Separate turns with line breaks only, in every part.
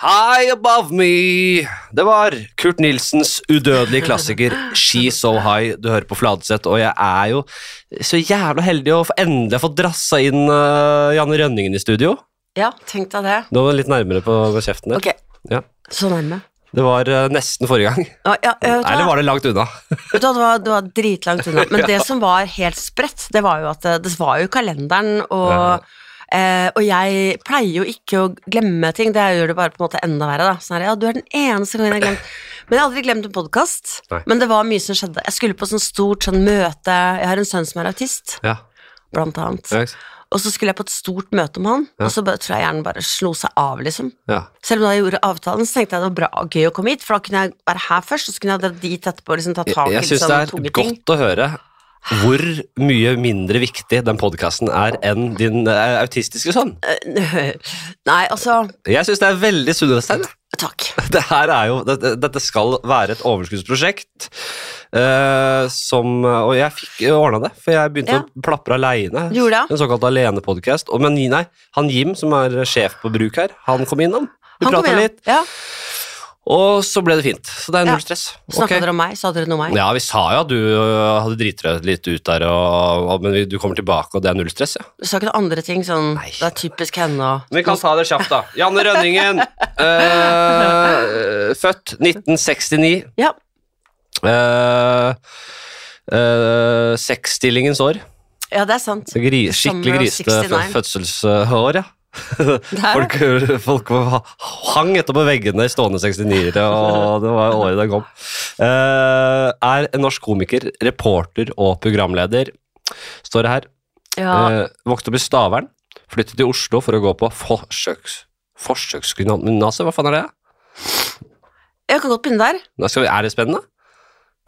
High Above Me. Det var Kurt Nilsens udødelige klassiker She So High du hører på Fladseth, og jeg er jo så jævla heldig å endelig få drassa inn uh, Janne Rønningen i studio.
Ja, tenk deg det.
Nå var litt nærmere på kjeften din.
Ok,
Ja.
så nærme.
Det var uh, nesten forrige gang.
Ja, ja, vet?
Eller var det langt unna?
Vet du det var, det var dritlangt unna. Men det som var helt spredt, det var jo at det, det var jo kalenderen, og, eh, og jeg pleier jo ikke å glemme ting. Det gjør det bare på en måte enda verre. da. Sånn her, ja, du er den eneste gangen jeg har glemt Men jeg har aldri glemt en podkast. Men det var mye som skjedde. Jeg skulle på sånn stort sånn møte Jeg har en sønn som er autist,
Ja.
blant annet.
Ja.
Og så skulle jeg på et stort møte med han,
Ja.
og så bare, tror jeg hjernen bare slo seg av, liksom.
ja.
Selv om da jeg gjorde avtalen, så tenkte jeg det var bra gøy å komme hit, for da kunne jeg være her først, og så kunne jeg dra dit etterpå og liksom ta tak i
jeg syns
sånn
det er
tunge ting.
godt å høre hvor mye mindre viktig den podkasten er enn din uh, autistiske sønn.
Nei, altså
Jeg syns det er veldig sunnhetstegn.
Takk.
Det her er jo, dette, dette skal være et overskuddsprosjekt. eh, som, og jeg fikk ordna det, for jeg begynte
Ja.
å plapre aleine. En såkalt alenepodkast. Men nei, han Jim, som er sjef på bruk her, han kom innom. Vi prata litt,
Ja.
Og så ble det fint. Så det er null stress.
Snakka
okay.
dere om meg? Sa dere noe om meg?
Ja, vi sa jo at du øh, hadde driti deg litt ut der, og, og, men vi- du kommer tilbake, og det er null stress, ja.
Du sa ikke noen andre ting sånn
Nei.
Det er typisk henne og
Vi kan ta det kjapt, da. Janne Rønningen. øh, født 1969.
Ja.
Uh, Seksstillingens år.
ja, det er sant.
Gri, skikkelig grisete fødselsår, ja.
Det
Folk, folk hang etter på veggene i stående 69-ere, og det var året den kom. Uh, er en norsk komiker, reporter og programleder. Står det her.
Ja.
Uh, vokste opp i Stavern, flyttet til Oslo for å gå på forsøks, forsøksgymnaset. Hva faen er det?
Jeg kan godt begynne der.
Vi, er det spennende?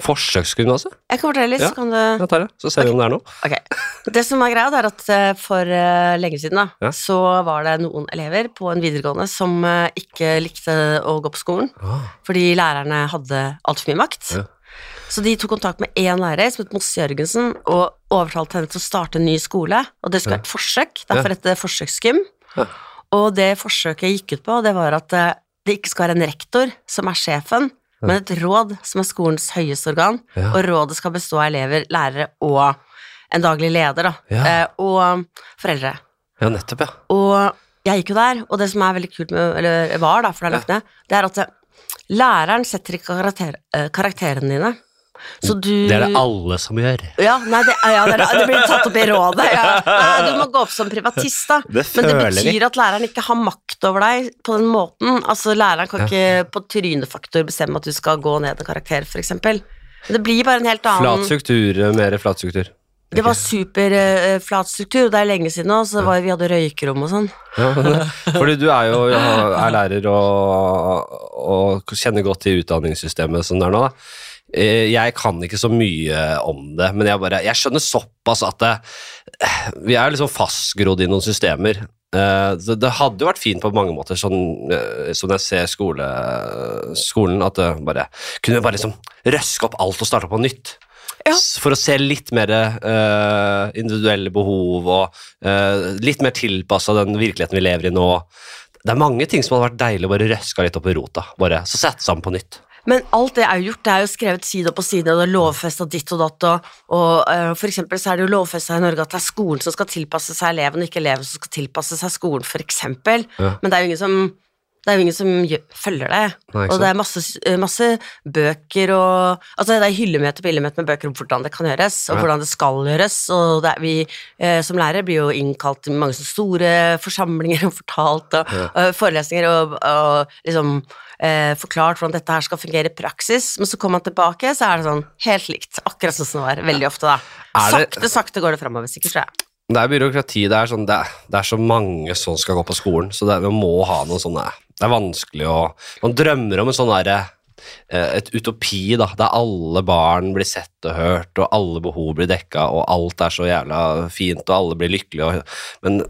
Forsøksgymnaset?
Jeg kan fortelle litt,
Ja.
så kan du
det. Så ser vi om det er noe.
Ok. Det som er greia, er at eh, for eh, lenge siden da,
Ja.
så var det noen elever på en videregående som eh, ikke likte å gå på skolen, fordi lærerne hadde altfor mye makt.
Ja.
Så de tok kontakt med én lærer som het Mosse Jørgensen, og overtalte henne til å starte en ny skole, og det skulle være et forsøk, derfor et forsøksgym. Og det forsøket gikk ut på, det var at det ikke skal være en rektor som er sjefen, men et råd som er skolens høyeste organ, og rådet skal bestå av elever, lærere og en daglig leder, da,
Ja.
eh, og foreldre.
Ja, nettopp, ja.
Og jeg gikk jo der, og det som er veldig kult med, eller var da, for det er lagt ned, det er at eh, læreren setter ikke karakter, eh, karakterene dine. Så du
Det er det alle som gjør.
Ja, nei, det, ja, det, det blir tatt opp i rådet. Ja. Nei, du må gå opp som privatist, da.
Det
Men det
betyr vi.
at læreren ikke har makt over deg på den måten. Altså, læreren kan
Ja.
ikke på trynefaktor bestemme at du skal gå ned en karakter. Men Det blir bare en helt annen
Flat struktur, mer flat struktur.
Det var superflat struktur, og det er lenge siden nå, så var, vi hadde røykerom og sånn.
Ja, fordi du er jo er lærer og, og kjenner godt til utdanningssystemet som det er nå. da. Eh, Jeg kan ikke så mye om det, men jeg, bare, jeg skjønner såpass at det, vi er liksom fastgrodd i noen systemer. Det, Det hadde jo vært fint på mange måter, sånn eh, som jeg ser skole, skolen, at det bare kunne bare liksom røske opp alt og starte på nytt.
Ja.
For å se litt mer uh, individuelle behov og uh, litt mer tilpassa den virkeligheten vi lever i nå. Det er mange ting som hadde vært deilig å bare røska litt opp i rota. Bare, så sette sammen på nytt.
Men alt det er jo gjort, det er jo skrevet side opp på side, og det er lovfesta ditt og datt, og, og uh, for eksempel så er det jo lovfesta i Norge at det er skolen som skal tilpasse seg eleven, og ikke eleven som skal tilpasse seg skolen, for eksempel.
Ja.
Men det er jo ingen som det er jo ingen som følger det.
Nei,
og det er masse, eh, masse bøker og Altså, det er hyllemeter på hyllemeter med bøker om hvordan det kan gjøres, og
Ja.
hvordan det skal gjøres. Og er, vi eh, som lærere blir jo innkalt til mange store forsamlinger og fortalt, og,
Ja.
og forelesninger, og, og liksom eh, forklart hvordan dette her skal fungere i praksis. Men så kommer man tilbake, så er det sånn helt likt. Akkurat sånn som det var. Veldig ofte, da.
Det-
Sakte, sakte går det framover, sikkert, tror jeg.
Det er byråkrati. Det er, sånn, det, er, det er så mange som skal gå på skolen, så det, vi må ha noe sånn Det er vanskelig å Man drømmer om en sånn derre eh, et utopi da, der alle barn blir sett og hørt, og alle behov blir dekka, og alt er så jævla fint, og alle blir lykkelige, men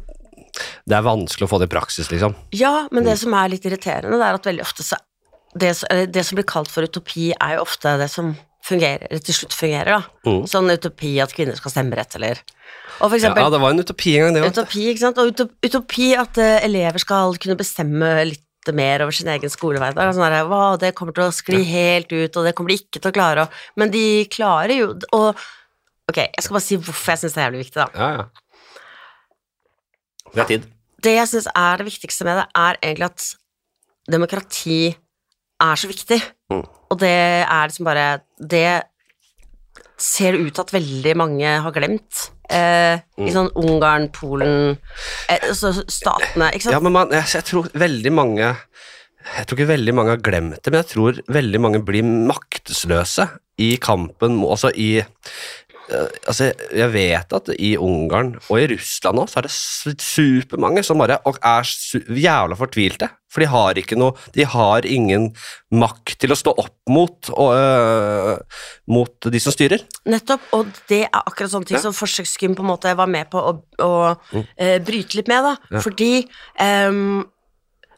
det er vanskelig å få det i praksis, liksom.
Ja, men det som er litt irriterende, det er at veldig ofte så det, det som blir kalt for utopi, er jo ofte det som fungerer, til slutt fungerer, da.
Mm.
Sånn utopi at kvinner skal stemmerett, eller Og for
Ja, det var en utopi en gang, det. òg.
Utopi, ikke sant? Og utop- utopi at eh, elever skal kunne bestemme litt mer over sin egen er sånn der, «Hva, det kommer til å skli helt ut, og det kommer de ikke til å klare. Men de klarer jo og, Ok, jeg skal bare si hvorfor jeg syns det er jævlig viktig, da.
Ja, ja. Det er tid.
Det jeg syns er det viktigste med det, er egentlig at demokrati er så viktig.
Mm.
Og det er liksom bare Det ser det ut til at veldig mange har glemt. Eh, I sånn Ungarn, Polen eh, så Statene, ikke sant?
Ja, men man, jeg, jeg tror veldig mange Jeg tror ikke veldig mange har glemt det, men jeg tror veldig mange blir maktesløse i kampen Altså i Altså, jeg vet at i Ungarn og i Russland nå, så er det supermange som bare og er jævla fortvilte. For de har ikke noe De har ingen makt til å stå opp mot, og, øh, mot de som styrer.
Nettopp, og det er akkurat sånne ting
Ja.
som forsøksgym på en måte var med på å, å
Mm.
eh, bryte litt med, da.
Ja.
Fordi ehm,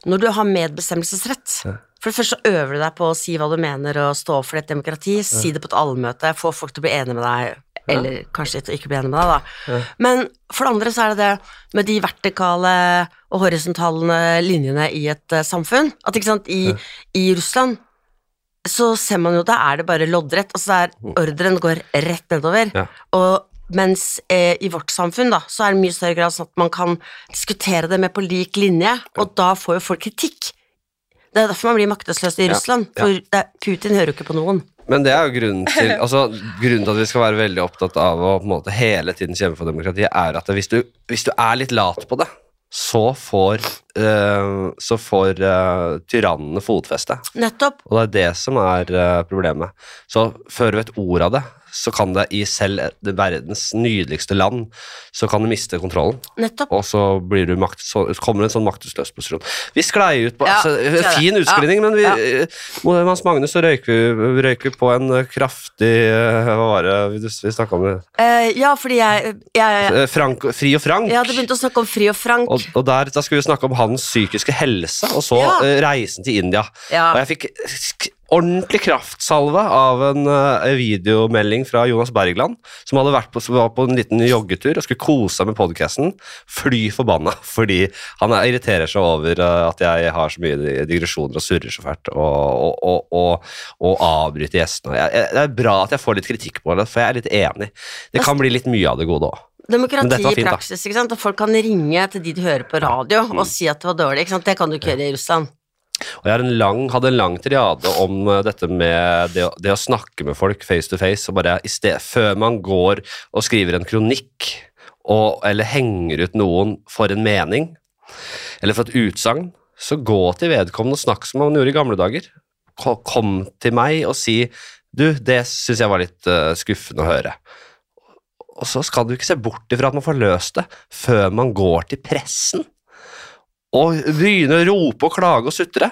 når du har medbestemmelsesrett
Ja.
For det første så øver du deg på å si hva du mener og stå opp for et demokrati, si det på et allmøte, få folk til å bli enige med deg, eller kanskje ikke bli enig med deg, da.
Ja.
Men for det andre så er det det med de vertikale og horisontale linjene i et eh, samfunn. At ikke sant, i, i Russland så ser man jo da er det bare loddrett, altså der er ordren går rett nedover.
Ja.
Og mens eh, i vårt samfunn da, så er det mye større grad sånn at man kan diskutere det med på lik linje, og da får jo folk kritikk. Det er derfor man blir maktesløs i
Ja,
Russland,
ja.
for det, Putin hører jo ikke på noen.
Men det er jo grunnen til altså, Grunnen til at vi skal være veldig opptatt av å på en måte, hele tiden kjempe for demokratiet, er at hvis du, hvis du er litt lat på det, så får, uh, så får uh, tyrannene fotfeste.
Nettopp.
Og det er det som er uh, problemet. Så før du vet ordet av det, så kan det i selv det verdens nydeligste land, så kan du miste kontrollen.
Nettopp.
Og så, blir du makt, så kommer du en sånn maktesløs posisjon. Vi sklei ut på
Ja,
altså,
Fin det.
Fin utsklining, men vi,
Ja.
eh, hos Magnus så røyker vi røyker på en eh, kraftig eh, Hva var det vi, vi snakka om? det?
Eh, ja, fordi jeg, jeg
Eh, Frank, fri og Frank.
Ja, du begynte å snakke om Fri og Frank.
og, og der, da skulle vi snakke om hans psykiske helse, og så
Ja.
eh, reisen til India.
Ja.
Og jeg fikk ordentlig kraftsalve av en uh, videomelding fra Jonas Bergland, som hadde vært på, var på en liten joggetur og skulle kose seg med podkasten. Fly forbanna, fordi han er- irriterer seg over uh, at jeg har så mye digresjoner og surrer så fælt, og, og, og, og, avbryter gjestene. Jeg, jeg, det er bra at jeg får litt kritikk på det, for jeg er litt enig. Det kan bli litt mye av det gode òg.
Demokrati
fint, i
praksis, ikke sant. Og folk kan ringe til de de hører på radio og si at det var dårlig, ikke sant. Det kan du ikke gjøre i Russland.
Og jeg en lang, hadde en lang triade om eh, dette med det, det å snakke med folk face to face, og bare sted, før man går og skriver en kronikk, og, eller henger ut noen for en mening, eller for et utsagn, så gå til vedkommende og snakk som man gjorde i gamle dager. Kom til meg og si du, det syns jeg var litt eh, skuffende å høre. Og så skal du ikke se bort ifra at man får løst det før man går til pressen og begynner å rope og klage og sutre.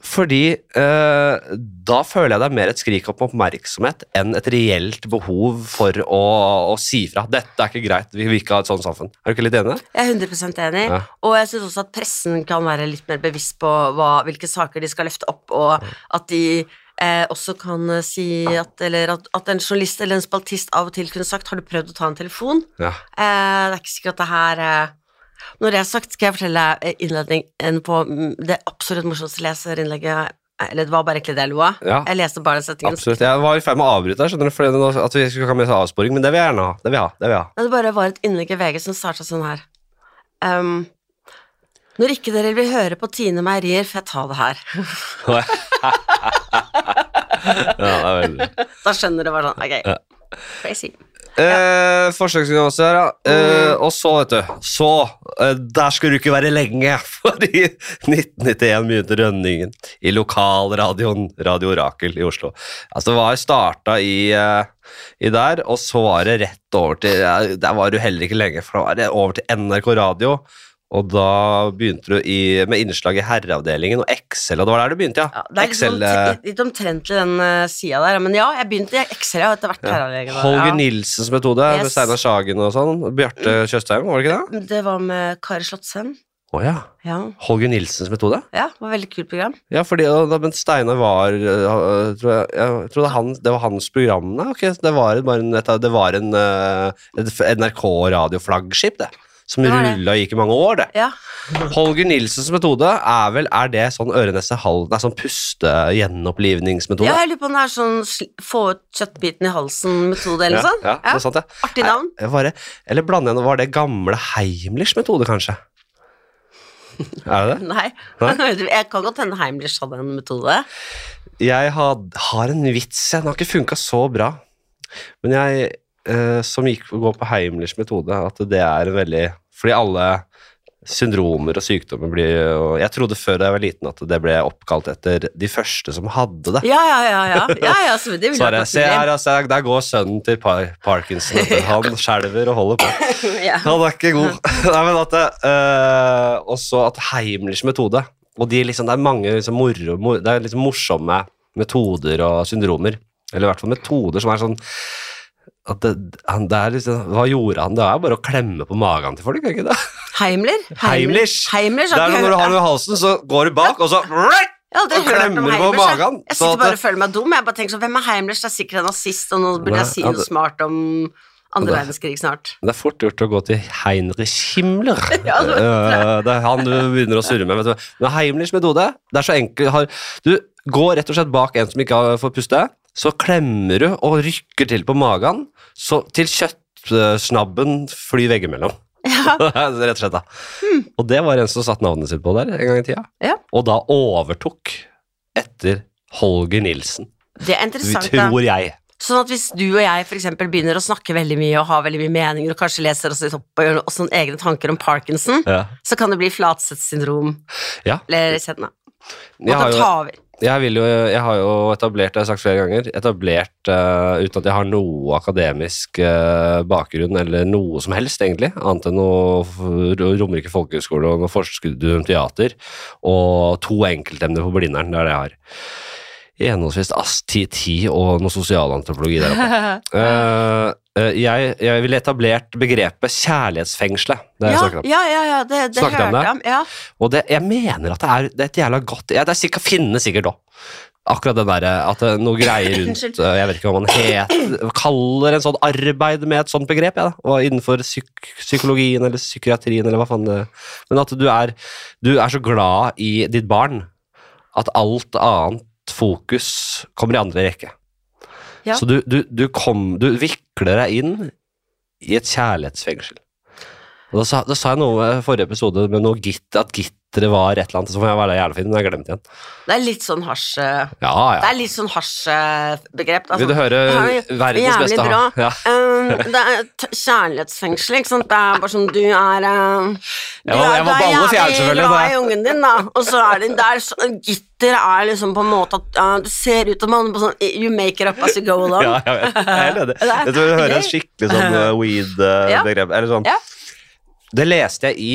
Fordi eh, da føler jeg det er mer et skrik om oppmerksomhet enn et reelt behov for å, å si fra. 'Dette er ikke greit, vi vil ikke ha et sånt samfunn'. Er du ikke litt enig?
Jeg er 100 enig,
Ja.
og jeg syns også at pressen kan være litt mer bevisst på hva, hvilke saker de skal løfte opp, og at de eh, også kan eh, si at, eller at, at en journalist eller en spaltist av og til kunne sagt 'Har du prøvd å ta en telefon?'
Ja.
Eh, det er ikke sikkert at det her eh, Når det er sagt, skal jeg fortelle eh, innledningen på mm, det absolutt morsomste leserinnlegget Eller det var bare egentlig det jeg lo av.
Ja.
Jeg leste bare den setningen.
Absolutt. Jeg var i ferd med å avbryte her, skjønner du, for at vi skulle ha med avsporing, men det vil jeg gjerne ha. Det vil jeg ha. Det vil jeg ha.
Det bare var et innlegg i VG som starta sånn her. Um, når ikke dere vil høre på Tine Meierier, får jeg ta det her.
ja, det er
Da skjønner du bare sånn, ok, crazy.
Eh, Forsøksgymnaset her, ja. Eh, og så, vet du Så eh, Der skulle du ikke være lenge, fordi 1991 begynte rønningen i lokalradioen Radio Orakel i Oslo. Altså, det var starta i, eh, i der, og så var det rett over til ja, Der var du heller ikke lenge, for da var det over til NRK Radio. Og da begynte du i, med innslag i herreavdelingen og Excel, og det var der du begynte,
Ja,
ja.
det er litt,
Excel,
litt,
eh,
litt omtrentlig den uh, sida der, men ja, jeg begynte i Excel, ja, etter hvert
ja. Holger. Nilsens metode, med
Yes.
Steinar Sagen og sånn. Bjarte Tjøstheim, var det ikke det?
Det var med Kari Slottsheim.
Å ja.
Ja.
Holger Nilsens metode?
ja, det var et veldig kult program.
Ja, fordi da- Men Steinar var øh, tror jeg, jeg tror det, han, det var hans program. da? Okay, det var, en, et- det var en et NRK-radioflaggskip, det. Som rulla og gikk i mange år, det.
Ja.
Holger Nilsens metode er vel Er det sånn øre-nese-hals Nei, sånn puste-gjenopplivningsmetode?
ja, jeg lurer på om det er sånn få ut kjøttbiten i halsen-metode eller noe sånt.
ja, det er sant, ja.
Artig navn.
Nei, Var eller blande igjen, Var det gamle Heimlichs metode, kanskje? Er det det?
Nei. Jeg kan godt hende Heimlich hadde en metode.
Jeg har, har en vits, jeg. Den har ikke funka så bra. Men jeg eh, som gikk går på Heimlichs metode, at det er en veldig Fordi alle syndromer og sykdommer blir og Jeg trodde før da jeg var liten at det ble oppkalt etter de første som hadde det.
Ja, ja, ja. ja. ja, ja så det
Så jeg, Se her, altså, der går sønnen til par Parkinson. Han skjelver og holder på.
Ja.
Han er ikke god. Nei, men at det, øh, også at Heimlichs metode Og de liksom, det er mange liksom, moro, mor, det er liksom morsomme metoder og syndromer. Eller i hvert fall metoder som er sånn at det, han, det er liksom, Hva gjorde han? Det er bare å klemme på magen til folk, ikke det?
Heimler?
Heimler?
Heimlich
Det er når du har noe i halsen, så går du bak, og så
Jeg
og klemmer på
jeg.
magen,
Jeg sitter bare og føler meg dum. Jeg bare tenker sånn, Hvem er Heimlers? Det er sikkert en nazist, og nå burde jeg si noe smart om andre verdenskrig snart.
Det er fort gjort å gå til Heinrich Himmler.
Ja, det
Eh, det er han du begynner å surre med. Vet du. Men Heimlers metode det er så enkel. Du går rett og slett bak en som ikke får puste, så klemmer du og rykker til på magen, så til kjøttsnabben flyr veggimellom.
Ja.
rett og slett da. Og det var en som satte navnet sitt på der en gang i tida.
Ja.
Og da overtok etter Holger Nilsen,
Det er interessant, da.
tror jeg.
Sånn at hvis du og jeg for eksempel begynner å snakke veldig mye og har veldig mye meninger og kanskje leser oss litt opp og gjør også noen egne tanker om Parkinson,
Ja.
så kan det bli Flatseth-syndrom
Ja.
eller kjenne. Og da tar vi
jeg, jo, jeg har jo etablert, det har sagt flere ganger, etablert uh, uten at jeg har noe akademisk uh, bakgrunn eller noe som helst, egentlig, annet enn noe Romerike folkehøgskole og noe om teater, og to enkeltemner på Blindern, det er det jeg har. I henholdsvis AST10 og noe sosialantropologi der oppe. Eh, eh, jeg, jeg ville etablert begrepet kjærlighetsfengselet. Det ja, jeg
ja, ja, ja, det, det
Snakket om
hørte
det?
jeg om. Ja.
Og det, jeg mener at det er, det er et jævla godt ja, Det er finnes sikkert òg. Akkurat det derre at er noe greier rundt eh, Jeg vet ikke hva man heter, kaller en sånn arbeid med et sånt begrep, Ja, da. Innenfor psyk psykologien eller psykiatrien eller hva faen det Men at du er, du er så glad i ditt barn at alt annet fokus kommer i andre rekke.
Ja.
Så du, du, du, kom, du vikler deg inn i et kjærlighetsfengsel. Og da sa, da sa jeg noe i forrige episode med noe gitt, at gitteret var et eller annet, så får jeg være jævla fin, men jeg har glemt igjen.
Det er litt sånn hasj... Ja,
Ja,
Det er litt sånn hasjbegrep. Altså.
Vil du høre
Det er jo
verdens
jævlig
beste
bra.
Ja.
Um, det er et kjærlighetsfengsel, ikke sant. Det er bare sånn du er um, du
Jeg alle fjær, selvfølgelig,
glad i ungen din, da. Og så er det der så, Gitter er liksom på en måte at uh, du ser ut som man på sånn You make it up as you go along.
Ja, jeg vet. Jeg er.
Det er-
Jeg tror du hører en skikkelig sånn uh, weed-begrep. Eller sånn.
Ja.
Det leste jeg i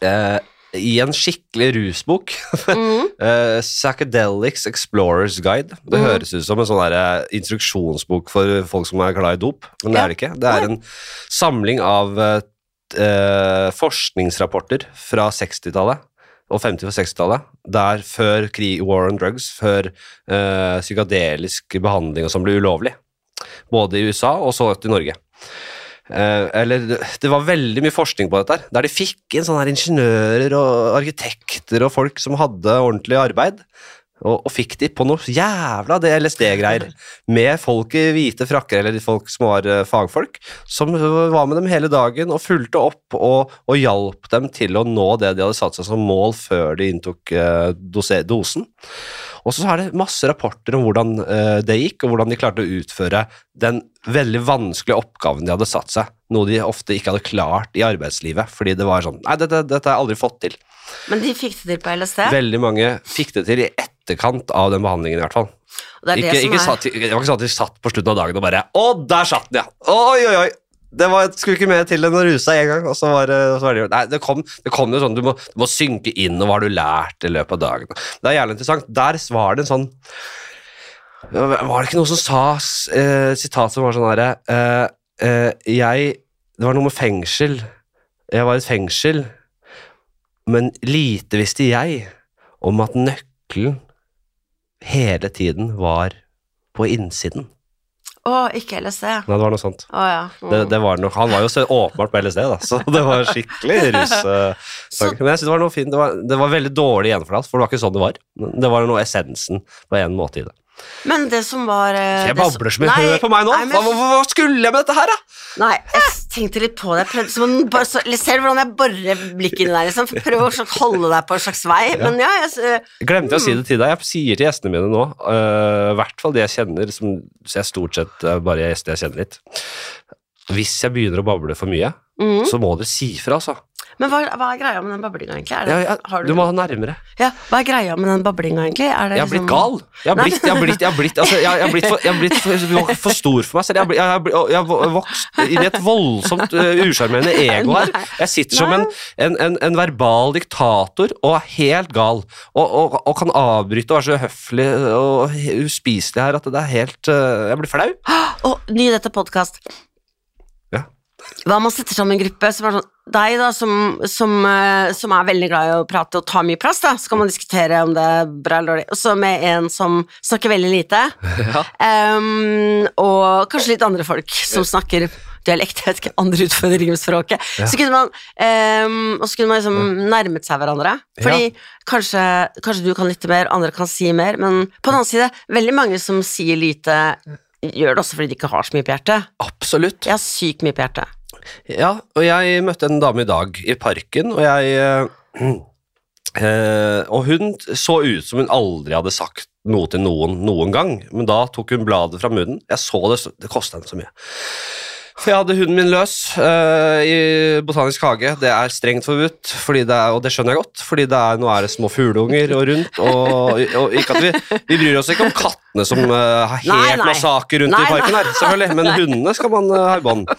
eh, i en skikkelig rusbok.
Mm.
uh, Psychedelics Explorers Guide. Det
mm.
høres ut som en sånn eh, instruksjonsbok for folk som er glad i dop, men det er det ikke. Det er en samling av uh, eh, forskningsrapporter fra 60-tallet og 50- og 60-tallet, der før krig, war on drugs, før psykadelisk behandling og sånn ble ulovlig. Både i USA og så til Norge. Eh, eller det- var veldig mye forskning på dette der de fikk inn sånne her ingeniører og arkitekter og folk som hadde ordentlig arbeid, og, og fikk de på noe jævla det LSD-greier, med folk i hvite frakker, eller folk som var eh, fagfolk, som var med dem hele dagen og fulgte opp og, og hjalp dem til å nå det de hadde satt seg som mål før de inntok eh, dose, dosen. Og så er det masse rapporter om hvordan eh, det gikk, og hvordan de klarte å utføre den veldig vanskelige oppgaven de hadde satt seg, noe de ofte ikke hadde klart i arbeidslivet, fordi det var sånn Nei, dette, dette har jeg aldri fått til.
Men de fikk det til på LSD.
Veldig mange fikk det til i etterkant av den behandlingen, i hvert fall.
det er
Ikke,
det
ikke
er
satt, det var ikke sånn at de satt på slutten av dagen og bare Å, der satt den, ja! Oi, oi, oi! Det var, skulle ikke mer til enn å ruse seg en gang, og så var så var det Nei, det kom, det kom jo sånn, du må, du må synke inn, og hva har du lært i løpet av dagen? Det er jævlig interessant. Der var det en sånn Var det ikke noe som sa eh, sitat som var sånn herre eh, eh, Det var noe med fengsel. Jeg var i et fengsel, men lite visste jeg om at nøkkelen hele tiden var på innsiden.
Å, ikke LSD.
Nei, det var noe sånt.
ja. Mm.
Det, det var noe, han var jo så åpenbart på LSD, da, så det var skikkelig rus. Uh,
Så-
Men jeg synes det var noe fint. Det var, det var veldig dårlig gjenfortalt, for det var ikke sånn det var. Det var noe essensen på en måte i det.
Men det som var eh,
Jeg
babler som-
babler så mye.
Nei,
Hør på meg nå!
nei, men-
Hva, hva, skulle jeg med dette her, da?
Nei, jeg tenkte litt på det. Jeg prøvde som bare så, Ser du hvordan jeg borer blikket inni der? Liksom. Prøv å holde deg på en slags vei. Men ja, jeg, uh,
Glemte jeg å si det til deg. Jeg sier til gjestene mine nå, i i hvert fall de jeg kjenner, som så jeg stort sett uh, bare gjester jeg kjenner litt Hvis jeg begynner å bable for mye,
mm.
så må dere si fra, altså.
Men hva, hva er greia med den bablinga, egentlig? Det,
Ja, ja,
har
du må ha nærmere.
ja, hva er greia med den bablinga, egentlig? Det
Jeg har blitt gal. Jeg har blitt, jeg jeg jeg, jeg for, jeg stor for meg selv. Jeg har, blitt, jeg har, jeg har vokst inn i et voldsomt uh, usjarmerende ego her. Jeg sitter som en, en, en, en verbal diktator og er helt gal. Og, og, og kan avbryte og være så høflig og uspiselig her at det er helt uh, Jeg blir flau.
Og ny dette podkast.
Ja.
Hva om man setter sammen en gruppe som er sånn Deg, da, som, som, eh, som er veldig glad i å prate og ta mye plass, da, så kan man diskutere om det er bra eller dårlig. Og så med en som snakker veldig lite,
Ja.
um, og kanskje litt andre folk som snakker dialekt, jeg vet ikke, andre utfordringer med språket.
Ja.
Så kunne man, um, og så kunne man liksom nærmet seg hverandre. Fordi kanskje, kanskje du kan lytte mer, andre kan si mer, men på den annen side, veldig mange som sier lite, gjør det også fordi de ikke har så mye på hjertet.
Absolutt.
Jeg har sykt mye på hjertet.
Ja, og jeg møtte en dame i dag i parken, og jeg eh, eh, Og hun så ut som hun aldri hadde sagt noe til noen noen gang, men da tok hun bladet fra munnen. Jeg så det, det kosta henne så mye. For jeg hadde hunden min løs uh, i Botanisk hage. Det er strengt forbudt, fordi det er, og det skjønner jeg godt, fordi det er, nå er det små fugleunger og rundt. Og, og ikke at vi, vi bryr oss ikke om kattene som uh, har helt
Nei,
massakre rundt
Nei,
i parken her, selvfølgelig, men hundene skal man uh, ha i bånd.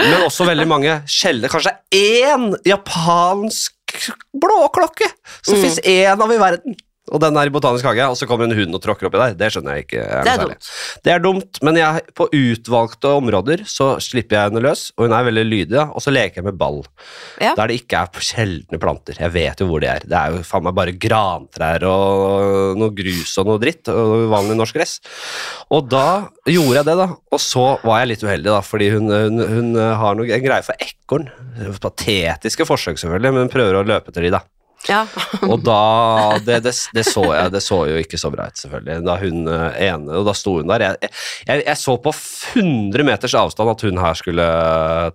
Men også veldig mange sjeldne Kanskje én japansk blåklokke! Så
Mm.
fins én av i verden. Og den er i Botanisk hage, og så kommer en hund og tråkker oppi der. Det skjønner jeg ikke. er
Det er dumt.
Det er dumt, men jeg, på utvalgte områder så slipper jeg henne løs, og hun er veldig lydig, og så leker jeg med ball.
Ja.
Der det ikke er sjeldne planter. Jeg vet jo hvor det er. Det er jo faen meg bare grantrær og noe grus og noe dritt, og vanlig norsk gress. Og da gjorde jeg det, da, og så var jeg litt uheldig, da, fordi hun, hun, hun har noe, en greie for ekorn. Patetiske forsøk, selvfølgelig, men hun prøver å løpe etter de, da.
Ja.
Og da det, det, det så jeg, det så jo ikke så bra ut, selvfølgelig. Da hun eh, ene, og da sto hun der. Jeg, jeg, jeg så på 100 meters avstand at hun her skulle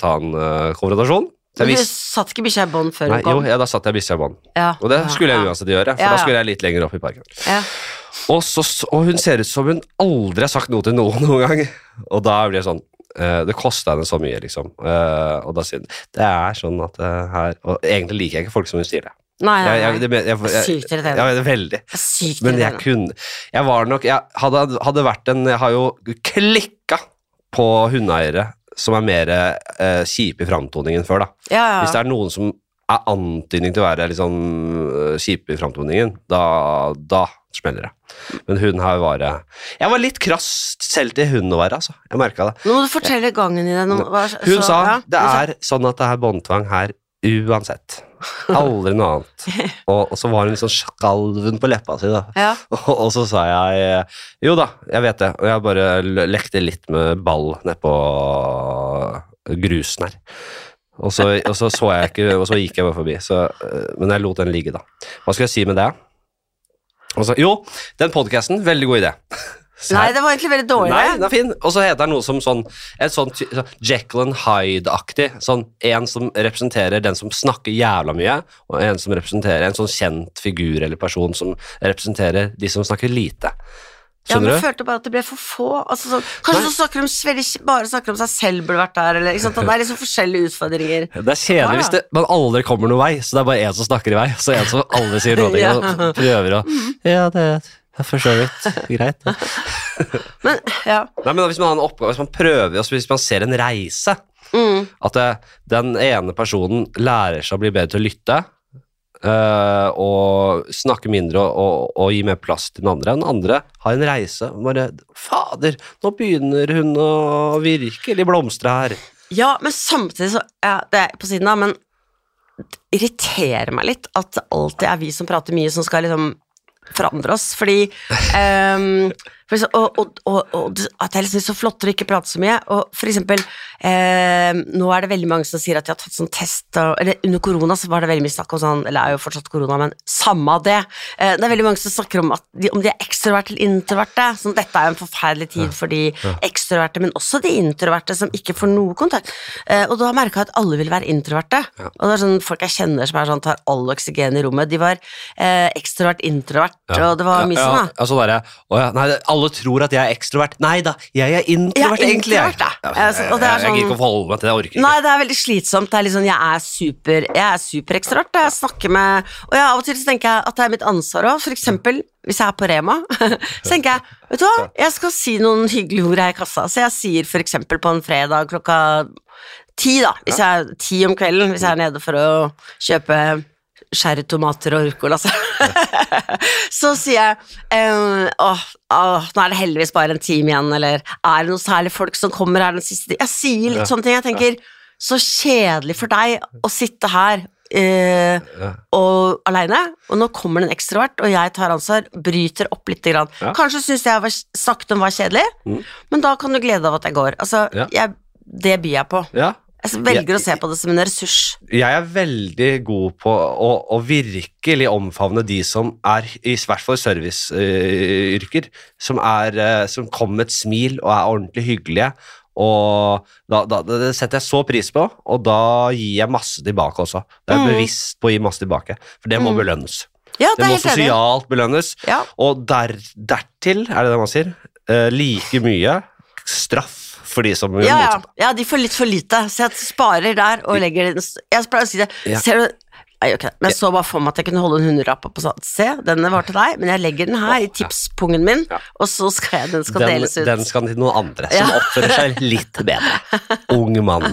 ta en uh, konfrontasjon.
Men du satt ikke bikkja i bånd før
Nei,
hun
jo,
kom?
ja, da satt jeg bikkja i bånd.
Ja.
Og det skulle jeg uansett gjøre, for
Ja,
da skulle jeg litt lenger opp i parken.
Ja.
Og, så, og hun ser ut som hun aldri har sagt noe til noen noen gang. Og da blir jeg sånn uh, Det kosta henne så mye, liksom. Uh, og da sier hun Det er sånn at eh, her Og egentlig liker jeg ikke folk som hun sier det.
Nei, nei,
Jeg, jeg, jeg, jeg,
Sykt irriterende.
Ja, veldig.
Sykt
Men jeg kunne Jeg var nok Jeg hadde, hadde vært en Jeg har jo klikka på hundeeiere som er mer eh, kjipe i framtoningen før, da.
Ja, ja.
Hvis det er noen som er antydning til å være litt sånn eh, kjipe i framtoningen, da, da smeller det. Men hun her var vært Jeg var litt krass selv til hun å være, altså. Jeg merka det.
Nå må du fortelle gangen i det. Nå, hva-
Hun
så-
sa
ja,
det er sånn at det er båndtvang her uansett. Aldri noe annet. Og, og så var hun sånn skalven på leppa si, da.
Ja.
Og, og så sa jeg jo da, jeg vet det, og jeg bare lekte litt med ball nedpå grusen her. Og så, og så så jeg ikke, og så gikk jeg bare forbi, så, øh, men jeg lot den ligge, da. Hva skal jeg si med det? Og så, jo, den podkasten, veldig god idé. Se
Nei, det var egentlig veldig dårlig.
Nei, den er fin. Og så heter den noe som sånn ty- sånn Jekyll and Hyde-aktig. Sånn en som representerer den som snakker jævla mye, og en som representerer en sånn kjent figur eller person som representerer de som snakker lite.
Ja, men
du?
følte bare at det ble for få. Altså, så, kanskje
Nei.
så snakker de veldig, bare snakker om seg selv burde vært der, eller? Det er liksom forskjellige utfordringer.
Det er kjedelig
Ja,
hvis det, man aldri kommer noen vei, så det er bare en som snakker i vei, så en som aldri sier noe
Ja.
og prøver å Ja, det er for så vidt greit. Ja.
Men, ja.
Nei, men hvis man har en oppgave, hvis man prøver, altså hvis man ser en reise,
Mm.
At det, den ene personen lærer seg å bli bedre til å lytte, øh, og snakke mindre og, og, og gi mer plass til den andre. Den andre har en reise. og Bare Fader, nå begynner hun å virkelig blomstre her.
ja, men samtidig så ja, Det er på siden av, men det irriterer meg litt at det alltid er vi som prater mye, som skal liksom forandre oss. Fordi ehm, Eksempel, og, og, og, og at jeg liksom er så flottere ikke prate så mye. Og for eksempel, eh, nå er det veldig mange som sier at de har tatt sånn test, eller under korona så var det veldig mye snakk om sånn, eller er jo fortsatt korona, men samme det. Eh, det er veldig mange som snakker om de, om de er ekstroverte eller introverte. Sånn, dette er jo en forferdelig tid for de ekstroverte, men også de introverte som ikke får noe kontakt. Eh, og da merka jeg at alle vil være introverte. Og det er sånn folk jeg kjenner som er sånn, tar all oksygen i rommet. De var eh, ekstrovert, introvert, og det var mye sånn,
da. ja, sånn der, ja. Å ja, nei, alle tror at jeg er ekstrovert. Nei da, jeg er introvert,
Ja,
egentlig. Jeg.
introvert, da.
Ja,
Altså, og det er
jeg, jeg gidder ikke
sånn-
å forholde meg til det, jeg orker ikke.
Nei, det er veldig slitsomt. Det er sånn, jeg er super Jeg er superekstrovert. Jeg snakker med Og av og til så tenker jeg at det er mitt ansvar òg. For eksempel hvis jeg er på Rema, så tenker jeg Vet du hva, jeg skal si noen hyggelige ord her i kassa. Så jeg sier for eksempel på en fredag klokka ti, da. Hvis jeg er ti om kvelden, hvis jeg er nede for å kjøpe sherrytomater og ruccola, så, så sier jeg eh, åh, åh, nå er det heldigvis bare en time igjen, eller er det noen særlig folk som kommer her den siste Jeg sier litt
Ja.
sånne ting. Jeg tenker så kjedelig for deg å sitte her eh,
Ja.
og aleine, og nå kommer det en ekstrovert, og jeg tar ansvar, bryter opp lite grann.
Ja.
Kanskje syns jeg var, sakte var kjedelig,
Mm.
men da kan du glede deg av at jeg går. Altså, jeg, det byr jeg på.
Ja.
Jeg velger
Jeg-
å se på det som en ressurs.
Jeg er veldig god på å, å virkelig omfavne de som er, i hvert fall serviceyrker, som, er, eh, som kommer med et smil og er ordentlig hyggelige. Og da, da, det setter jeg så pris på, og da gir jeg masse tilbake også. Det er jeg
Mm.
bevisst på å gi masse tilbake, for det må
Mm.
belønnes.
Ja,
Det
det
må
helt enig.
sosialt belønnes,
Ja.
og der, dertil, er det det man sier, uh, like mye straff for de som gjør
Ja, ja.
motsatt.
ja, de får litt for lite, så jeg sparer der og legger den Jeg pleier å si det.
Ja.
Ser du Nei, det. Men jeg så bare for meg at jeg kunne holde en hundrelapp opp og sa Se, denne var til deg, men jeg legger den her i tipspungen min, og så skal jeg, den skal
Den,
deles ut.
den skal til noen andre som oppfører seg litt bedre. Ung mann.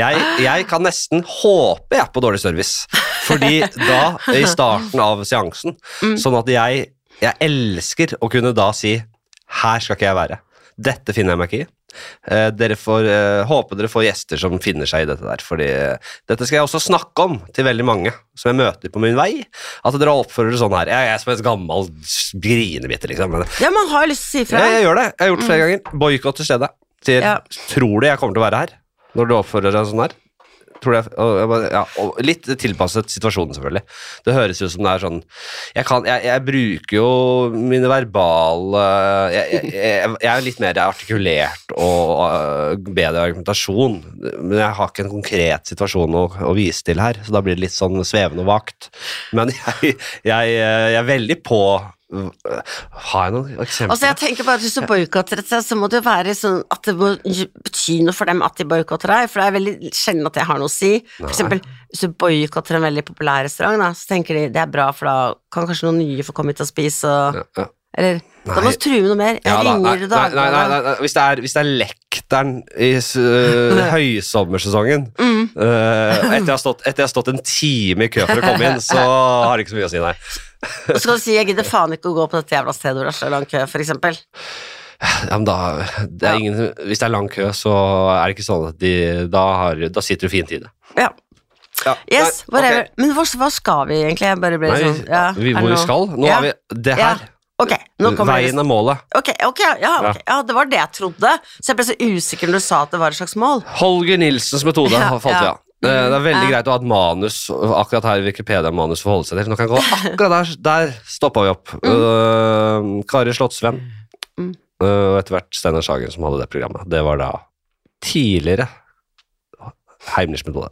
Jeg, jeg kan nesten håpe jeg er på dårlig service, fordi da, i starten av seansen,
Mm.
sånn at jeg, jeg elsker å kunne da si her skal ikke jeg være. Dette finner jeg meg ikke i. Eh, dere får, eh, håper dere får gjester som finner seg i dette der, fordi eh, dette skal jeg også snakke om til veldig mange som jeg møter på min vei. At dere oppfører dere sånn her. Jeg er som en gammel grinebitte, liksom.
Ja, man har lyst til å si
ja,
fra.
jeg gjør det. Jeg har gjort det flere ganger. Boikott til stedet. Sier,
Ja.
tror du jeg kommer til å være her når du oppfører deg sånn her? Jeg, ja, litt tilpasset situasjonen, selvfølgelig. Det høres jo som det er sånn Jeg, kan, jeg, jeg bruker jo mine verbale jeg, er litt mer artikulert og øh, bedre argumentasjon, men jeg har ikke en konkret situasjon å, å vise til her, så da blir det litt sånn svevende og vagt. Men jeg, jeg er veldig på Har jeg noen eksempler?
Altså jeg tenker bare at Hvis du boikotter et sted, så må det jo være sånn at det må bety noe for dem at de boikotter deg, for det er veldig sjelden at jeg har noe å si. For eksempel, hvis du boikotter en veldig populær restaurant, da, så tenker de det er bra, for da kan kanskje noen nye få komme hit og spise, og
ja, ja.
Eller da må vi true noe mer. Jeg
Ja, da, nei,
ringer
nei, nei, nei, nei, nei. Hvis, det er, hvis det er lekteren i øh, høysommersesongen
Mm.
uh, etter, jeg har stått, etter jeg har stått en time i kø for å komme inn, så har det ikke så mye å si, nei.
Og så du si 'jeg gidder faen ikke å gå på dette jævla stedet hvor det er så lang kø', for eksempel.
Ja, men da, det er
Ja.
ingen, hvis det er lang kø, så er det ikke sånn at de Da, har, da sitter du fint i det.
Ja.
Ja,
Yes,
nei,
whatever.
Okay.
Men hva, hva skal vi egentlig? Jeg bare ble
Nei,
sånn ja,
vi, hvor vi skal? Nå
Ja.
har vi Det her.
Ok, nå kommer
Veien er målet.
Ok, ok, ja, ok. ja, det var det jeg trodde. Så jeg ble så usikker når du sa at det var et slags mål.
Holger Nilsens metode
Ja,
har falt
ja.
ja. Det er veldig greit å ha et manus, akkurat her i Wikipedia-manus forholde seg til. Nå kan jeg gå akkurat der, der stoppa vi opp. Uh, Kari Slottsvenn,
Mm.
uh, og etter hvert Steinar Sagen som hadde det programmet. Det var da tidligere Heimlich-metode.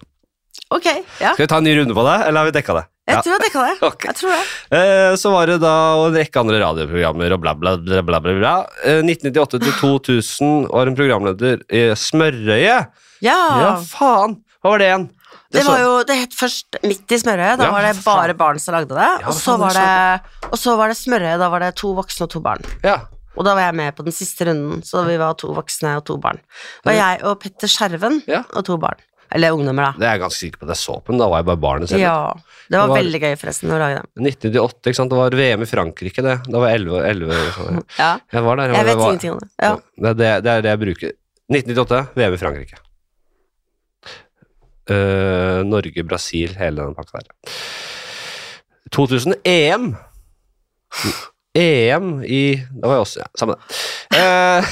Ok, ja.
Skal vi ta en ny runde på det, eller har vi dekka det?
Jeg tror jeg kan det.
Okay.
Jeg tror det.
Eh, Så var det da en rekke andre radioprogrammer og bla, bla, bla, bla, bla. Eh, 1998 til 2000 var en programleder i Smørøye.
Ja.
Ja, faen! Hva var det igjen?
Det
det
var jo, det het først Midt i smørøyet, da
Ja,
var det bare barn som lagde det.
Ja,
og, så var
det
det, og så var det smørøyet, da var det to voksne og to barn.
Ja.
Og da var jeg med på den siste runden, så vi var to voksne og to barn. Det var jeg og Petter Skjerven
Ja.
og to barn. Eller ungdommer, da.
Det er jeg ganske sikker på at jeg så på, men da var jeg bare barnet selv.
Ja. Det var,
Det var-
veldig gøy, forresten, å lage dem.
1998, ikke sant? det var VM i Frankrike, det. Da var jeg 11, 11 sånn.
Ja.
Jeg var der.
Jeg vet
var,
ingenting om det. Ja.
Det, det, det er det jeg bruker. 1998, VM i Frankrike. Uh, Norge, Brasil, hele den pakka der. 2000 EM. EM i Da var jeg også, ja. Samme det. Eh,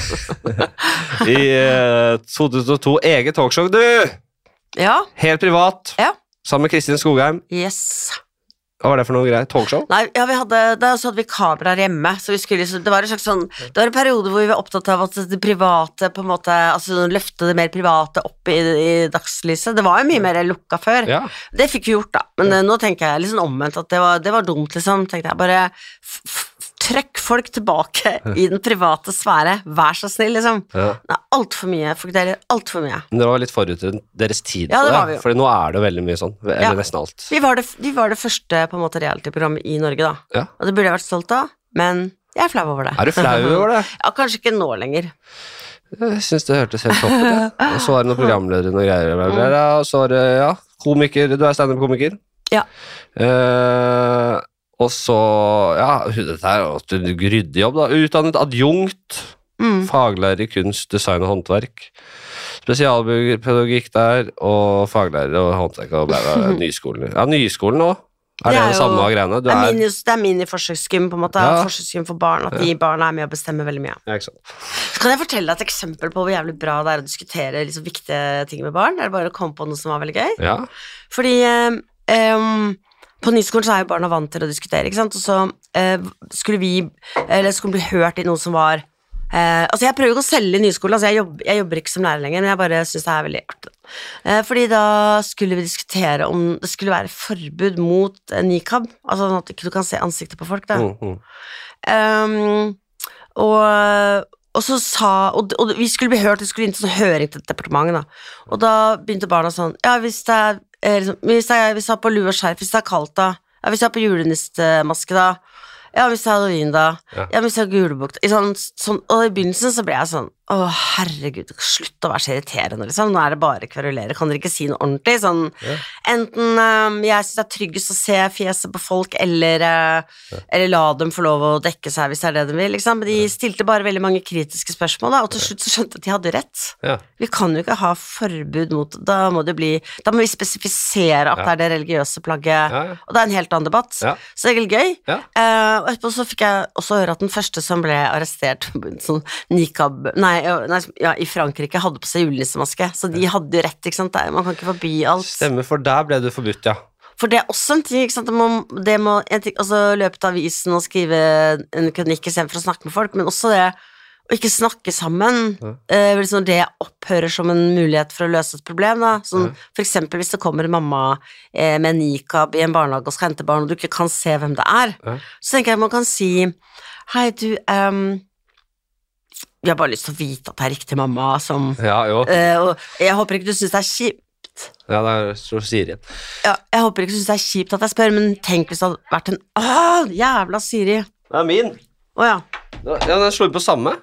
I eh, 2002. Eget talkshow, du!
Ja.
Helt privat.
Ja.
Sammen med Kristin Skogheim.
Yes.
Hva var det for noe greier? Talkshow?
Nei, ja, vi hadde, da så hadde vi kameraer hjemme, så vi skulle så Det var en slags sånn Det var en periode hvor vi var opptatt av at det private på en måte Altså løfte det mer private opp i, i dagslyset. Det var jo mye mer lukka før.
Ja.
Det fikk vi gjort, da. Men ja. nå tenker jeg litt sånn omvendt at det var, det var dumt, liksom. Tenkte jeg bare f folk tilbake i den private sfære. Vær så snill, liksom.
ja.
Det er altfor mye. Folk deler altfor mye.
Men dere var litt forut deres tid.
Ja, det var vi jo.
Fordi nå er det jo veldig mye sånn. Eller
Ja.
nesten alt.
Vi var det, vi var det første på en måte reality-programmet i Norge, da.
Ja.
Og det burde jeg vært stolt av, men jeg er flau over det.
Er du flau over det?
Ja, kanskje ikke nå lenger.
Jeg syns det hørtes helt topp ut. ja. Og så var det noen programledere og greier. Og så var det, ja, komiker. Du er standup-komiker.
Ja.
Eh, og så, ja, dette er en ryddig jobb, da. Utdannet adjunkt.
Mm.
Faglærer i kunst, design og håndverk. Spesialpedagogikk der, og faglærer og håndverk og bla, bla, Nyskolen. Ja, Nyskolen òg. Er det,
Det er
det
jo-
samme greiene? Du
Det er, mini, det er miniforsøksgym, på en måte.
Ja.
Forsøksgym for barn. At de barna er med å bestemme veldig mye.
ja, ikke.
Så kan jeg fortelle deg et eksempel på hvor jævlig bra det er å diskutere liksom, viktige ting med barn. Det er bare å komme på noe som var veldig gøy.
Ja.
Fordi em, på nyskolen så er jo barna vant til å diskutere, ikke sant. Og så eh, skulle vi Eller skulle bli hørt i noe som var eh, Altså, jeg prøver ikke å selge nyskolen, altså jeg, jobb, jeg jobber ikke som lærer lenger, men jeg bare syns det er veldig artig. Eh, fordi da skulle vi diskutere om det skulle være forbud mot eh, nikab, altså sånn at ikke kan se ansiktet på folk, da.
Mm, mm.
Um, og, og så sa og, og vi skulle bli hørt, vi skulle inn til sånn høring til departementet, da. Og da begynte barna sånn Ja, hvis det er liksom, hvis, er, hvis jeg har på lue og skjerf, hvis det er kaldt, da. Ja, hvis jeg har på julenissemaske, da. Ja, hvis det er halloween, da.
Ja.
Ja, hvis jeg har julebukk sånn, sånn, Og i begynnelsen så ble jeg sånn Å, herregud, slutt å være så irriterende, liksom. Nå er det bare kverulere. Kan dere ikke si noe ordentlig? Sånn
Ja.
Enten um, jeg syns det er tryggest å se fjeset på folk, eller, uh, eller la dem få lov å dekke seg hvis det er det de vil. Liksom. Men de stilte bare veldig mange kritiske spørsmål, da, og til slutt så skjønte jeg at de hadde rett.
Ja.
Vi kan jo ikke ha forbud mot Da må det bli Da må vi spesifisere at det er det religiøse plagget, og det er en helt annen debatt. Så det er veldig gøy. Eh, og etterpå så fikk jeg også høre at den første som ble arrestert sånn nikab Nei, ja, nei, ja, i Frankrike hadde på seg julenissemaske, så de hadde jo rett, ikke sant. Det Man kan ikke forby alt.
Stemmer, for der ble du forbudt, ja.
For det er også en ting, ikke sant. Det må, det må ting, altså løpe til avisen og skrive en kronikk istedenfor å snakke med folk, men også det å ikke snakke sammen,
Ja.
eh, liksom det opphører som en mulighet for å løse et problem. Da. Sånn,
Ja.
For eksempel hvis det kommer en mamma eh, med nikab i en barnehage og skal hente barn, og du ikke kan se hvem det er,
Ja.
så tenker jeg at man kan si Hei, du, ehm, jeg har bare lyst til å vite at det er riktig mamma som
Ja, jo.
Uh, Og jeg håper ikke du syns det er kjipt
Ja, det er så Siri igjen.
ja, jeg håper ikke du syns det er kjipt at jeg spør, men tenk hvis det hadde vært en Åh, jævla Siri.
Det er min.
Å ja.
Ja, den slår på samme.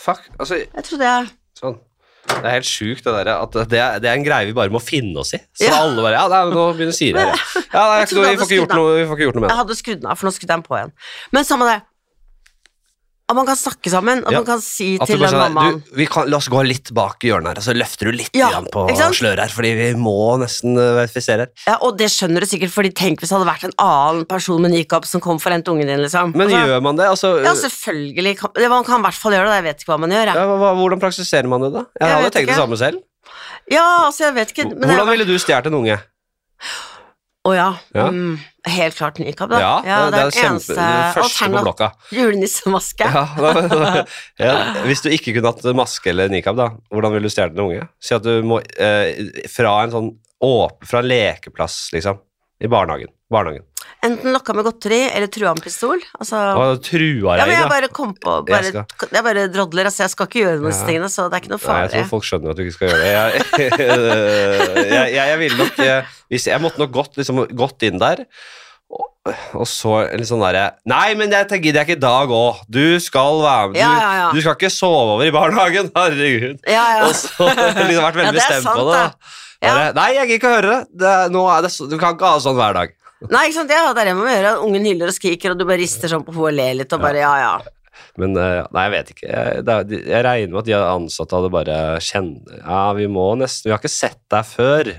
Fuck. Altså,
Jeg trodde jeg
sånn. Det er helt sjukt, det der. At det er, det er en greie vi bare må finne oss i. Så
Ja.
alle bare Ja, nei, nå begynner Siri her, ja. ja nei, vi, får ikke gjort noe, vi får ikke gjort noe med
Jeg hadde skrudd den av, for nå skrudde jeg den på igjen. Men samme det. At man kan snakke sammen, at
Ja.
man kan si
At
til den
sånn,
mammaen
du, vi kan, La oss gå litt bak hjørnet her, så løfter du litt
Ja,
grann på sløret her, fordi vi må nesten uh, verifisere her.
ja, Og det skjønner du sikkert, fordi tenk hvis det hadde vært en annen person med nikab som kom for å hente ungen din, liksom.
Men
Altså,
gjør man det? Altså,
Ja, selvfølgelig. Kan, man kan i hvert fall gjøre det, jeg vet ikke hva man gjør,
ja, hva, hvordan praktiserer man det, da? Jeg,
Jeg
hadde
tenkt
tenkt det samme selv.
Ja, altså, jeg vet ikke.
Hvordan ville du stjålet en unge?
Å ja.
Ja.
Mm, helt klart nikab, da.
Ja, det, det er
den
kjempe, det første på blokka.
Julenissemaske.
Ja, ja, hvis du ikke kunne hatt maske eller nikab, da, hvordan ville du stjålet en unge? Si at du må eh, fra en sånn åp, fra en lekeplass, liksom, i barnehagen. barnehagen.
Enten lokka med godteri eller trua med pistol. Altså,
Og trua
ja, men jeg bare kom på bare,
Jeg skal-
Jeg bare drodler, altså. Jeg skal ikke gjøre disse
Ja.
tingene, så det er ikke noe
Nei, jeg tror folk skjønner at du ikke skal gjøre det. Jeg, jeg, jeg, ville nok jeg, hvis, jeg måtte nok gått, liksom, gått inn der, og, og så litt sånn derre Nei, men det gidder jeg ikke i dag òg. Du skal være med. Du,
Ja, ja,
du skal ikke sove over i barnehagen. Herregud.
Ja, ja.
Og så liksom vært veldig bestemt
sant,
på det. Bare, Nei, jeg gidder ikke å høre det. det er, nå er det du kan ikke ha det sånn hver dag.
Nei, ikke sant, ja, det er det man må gjøre. Ungen hyller og skriker, og du bare rister sånn på hodet og ler litt, og bare ja, ja.
Men eh, nei, jeg vet ikke. Jeg, det, jeg regner med at de ansatte hadde bare kjent Ja, vi må nesten Vi har ikke sett deg før.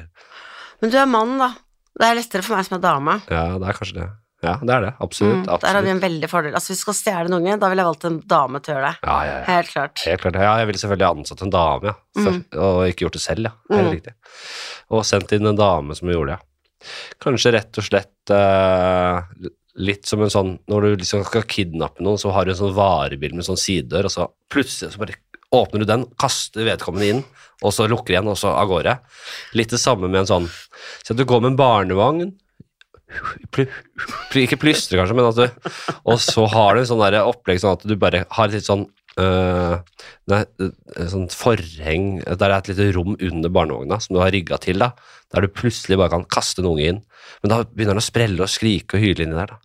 Men du er mann, da. Det er lettere for meg som er dame.
Ja, det er kanskje det. Ja, det er det. Absolutt.
Mm, der har vi en veldig fordel. Altså, hvis du skal stjele en unge, da ville jeg valgt en dame til å gjøre det.
Ja, ja, ja.
Helt klart.
Helt klart. Ja, jeg ville selvfølgelig ansatt en dame, ja. For, og ikke gjort det selv, ja. Helt
Mm.
riktig. Og sendt inn en dame som gjorde det, ja. Kanskje rett og slett uh, litt som en sånn Når du liksom skal kidnappe noen, så har du en sånn varebil med sånn sidedør, og så plutselig så bare åpner du den, kaster vedkommende inn, og så lukker igjen, og så av gårde. Litt det samme med en sånn Så at du går med en barnevogn Pl pl Ikke plystre, kanskje, men at du Og så har du en sånn opplegg sånn at du bare har et litt sånn øh, er et sånt forheng Der det er et lite rom under barnevogna som du har rigga til, da. Der du plutselig bare kan kaste en unge inn. Men da begynner han å sprelle og skrike og hyle inni der, da.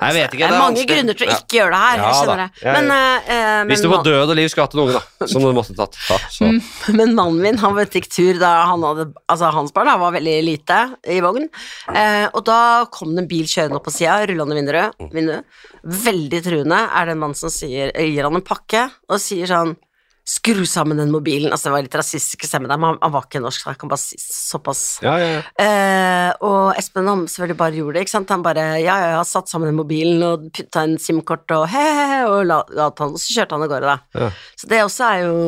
Nei, Jeg vet ikke.
Det er
det er
mange
vanskelig.
grunner til å
Ja.
ikke gjøre det her.
Ja
jeg
da.
kjenner det.
Jeg-
Men, uh, eh,
Hvis du på død og liv skulle hatt en unge, da, som du måtte tatt, ta, så
Mm. Men mannen min han gikk tur da han hadde, altså hans barn da, var veldig lite i vogn. Uh, og da kom det en bil kjørende opp på sida, rullende vinduet, vinduet. Veldig truende er det en mann som sier, gir han en pakke og sier sånn Skru sammen den mobilen. Altså, det var litt rasistiske stemme der, men han, han var ikke norsk, så jeg kan bare si såpass.
Ja, ja, ja.
Eh, og Espen han selvfølgelig bare gjorde det, ikke sant. Han bare ja, ja, ja, satt sammen den mobilen og putta en SIM-kort og he-he-he, og la, la han, og så kjørte han av gårde, da.
Ja.
Så det også er jo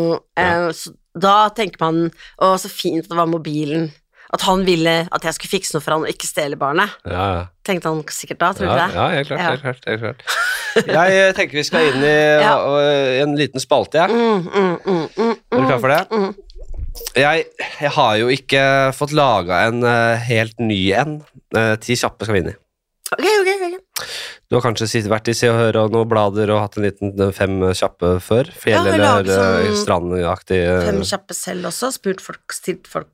eh, så Da tenker man Å, så fint det var mobilen. At han ville at jeg skulle fikse noe for han og ikke stjele barnet.
ja, ja.
Tenkte han sikkert da, tror du
Ja,
det?
ja, helt klart.
Ja.
Helt klart, helt klart. Jeg eh, tenker vi skal inn i
Ja.
øh, en liten spalte, jeg.
Mm, mm, mm, mm,
Er du klar for det?
Mm.
Jeg, jeg har jo ikke fått laga en eh, helt ny en. Ti kjappe skal vi inn i.
Ok, ok, ok.
Du har kanskje vært i Se og Hør og noen blader og hatt en liten eh, fem kjappe før? Fjell-
ja,
eller
lager sånn
eh, strandaktig eh,
Fem kjappe selv også. Spurt folk, stilt folk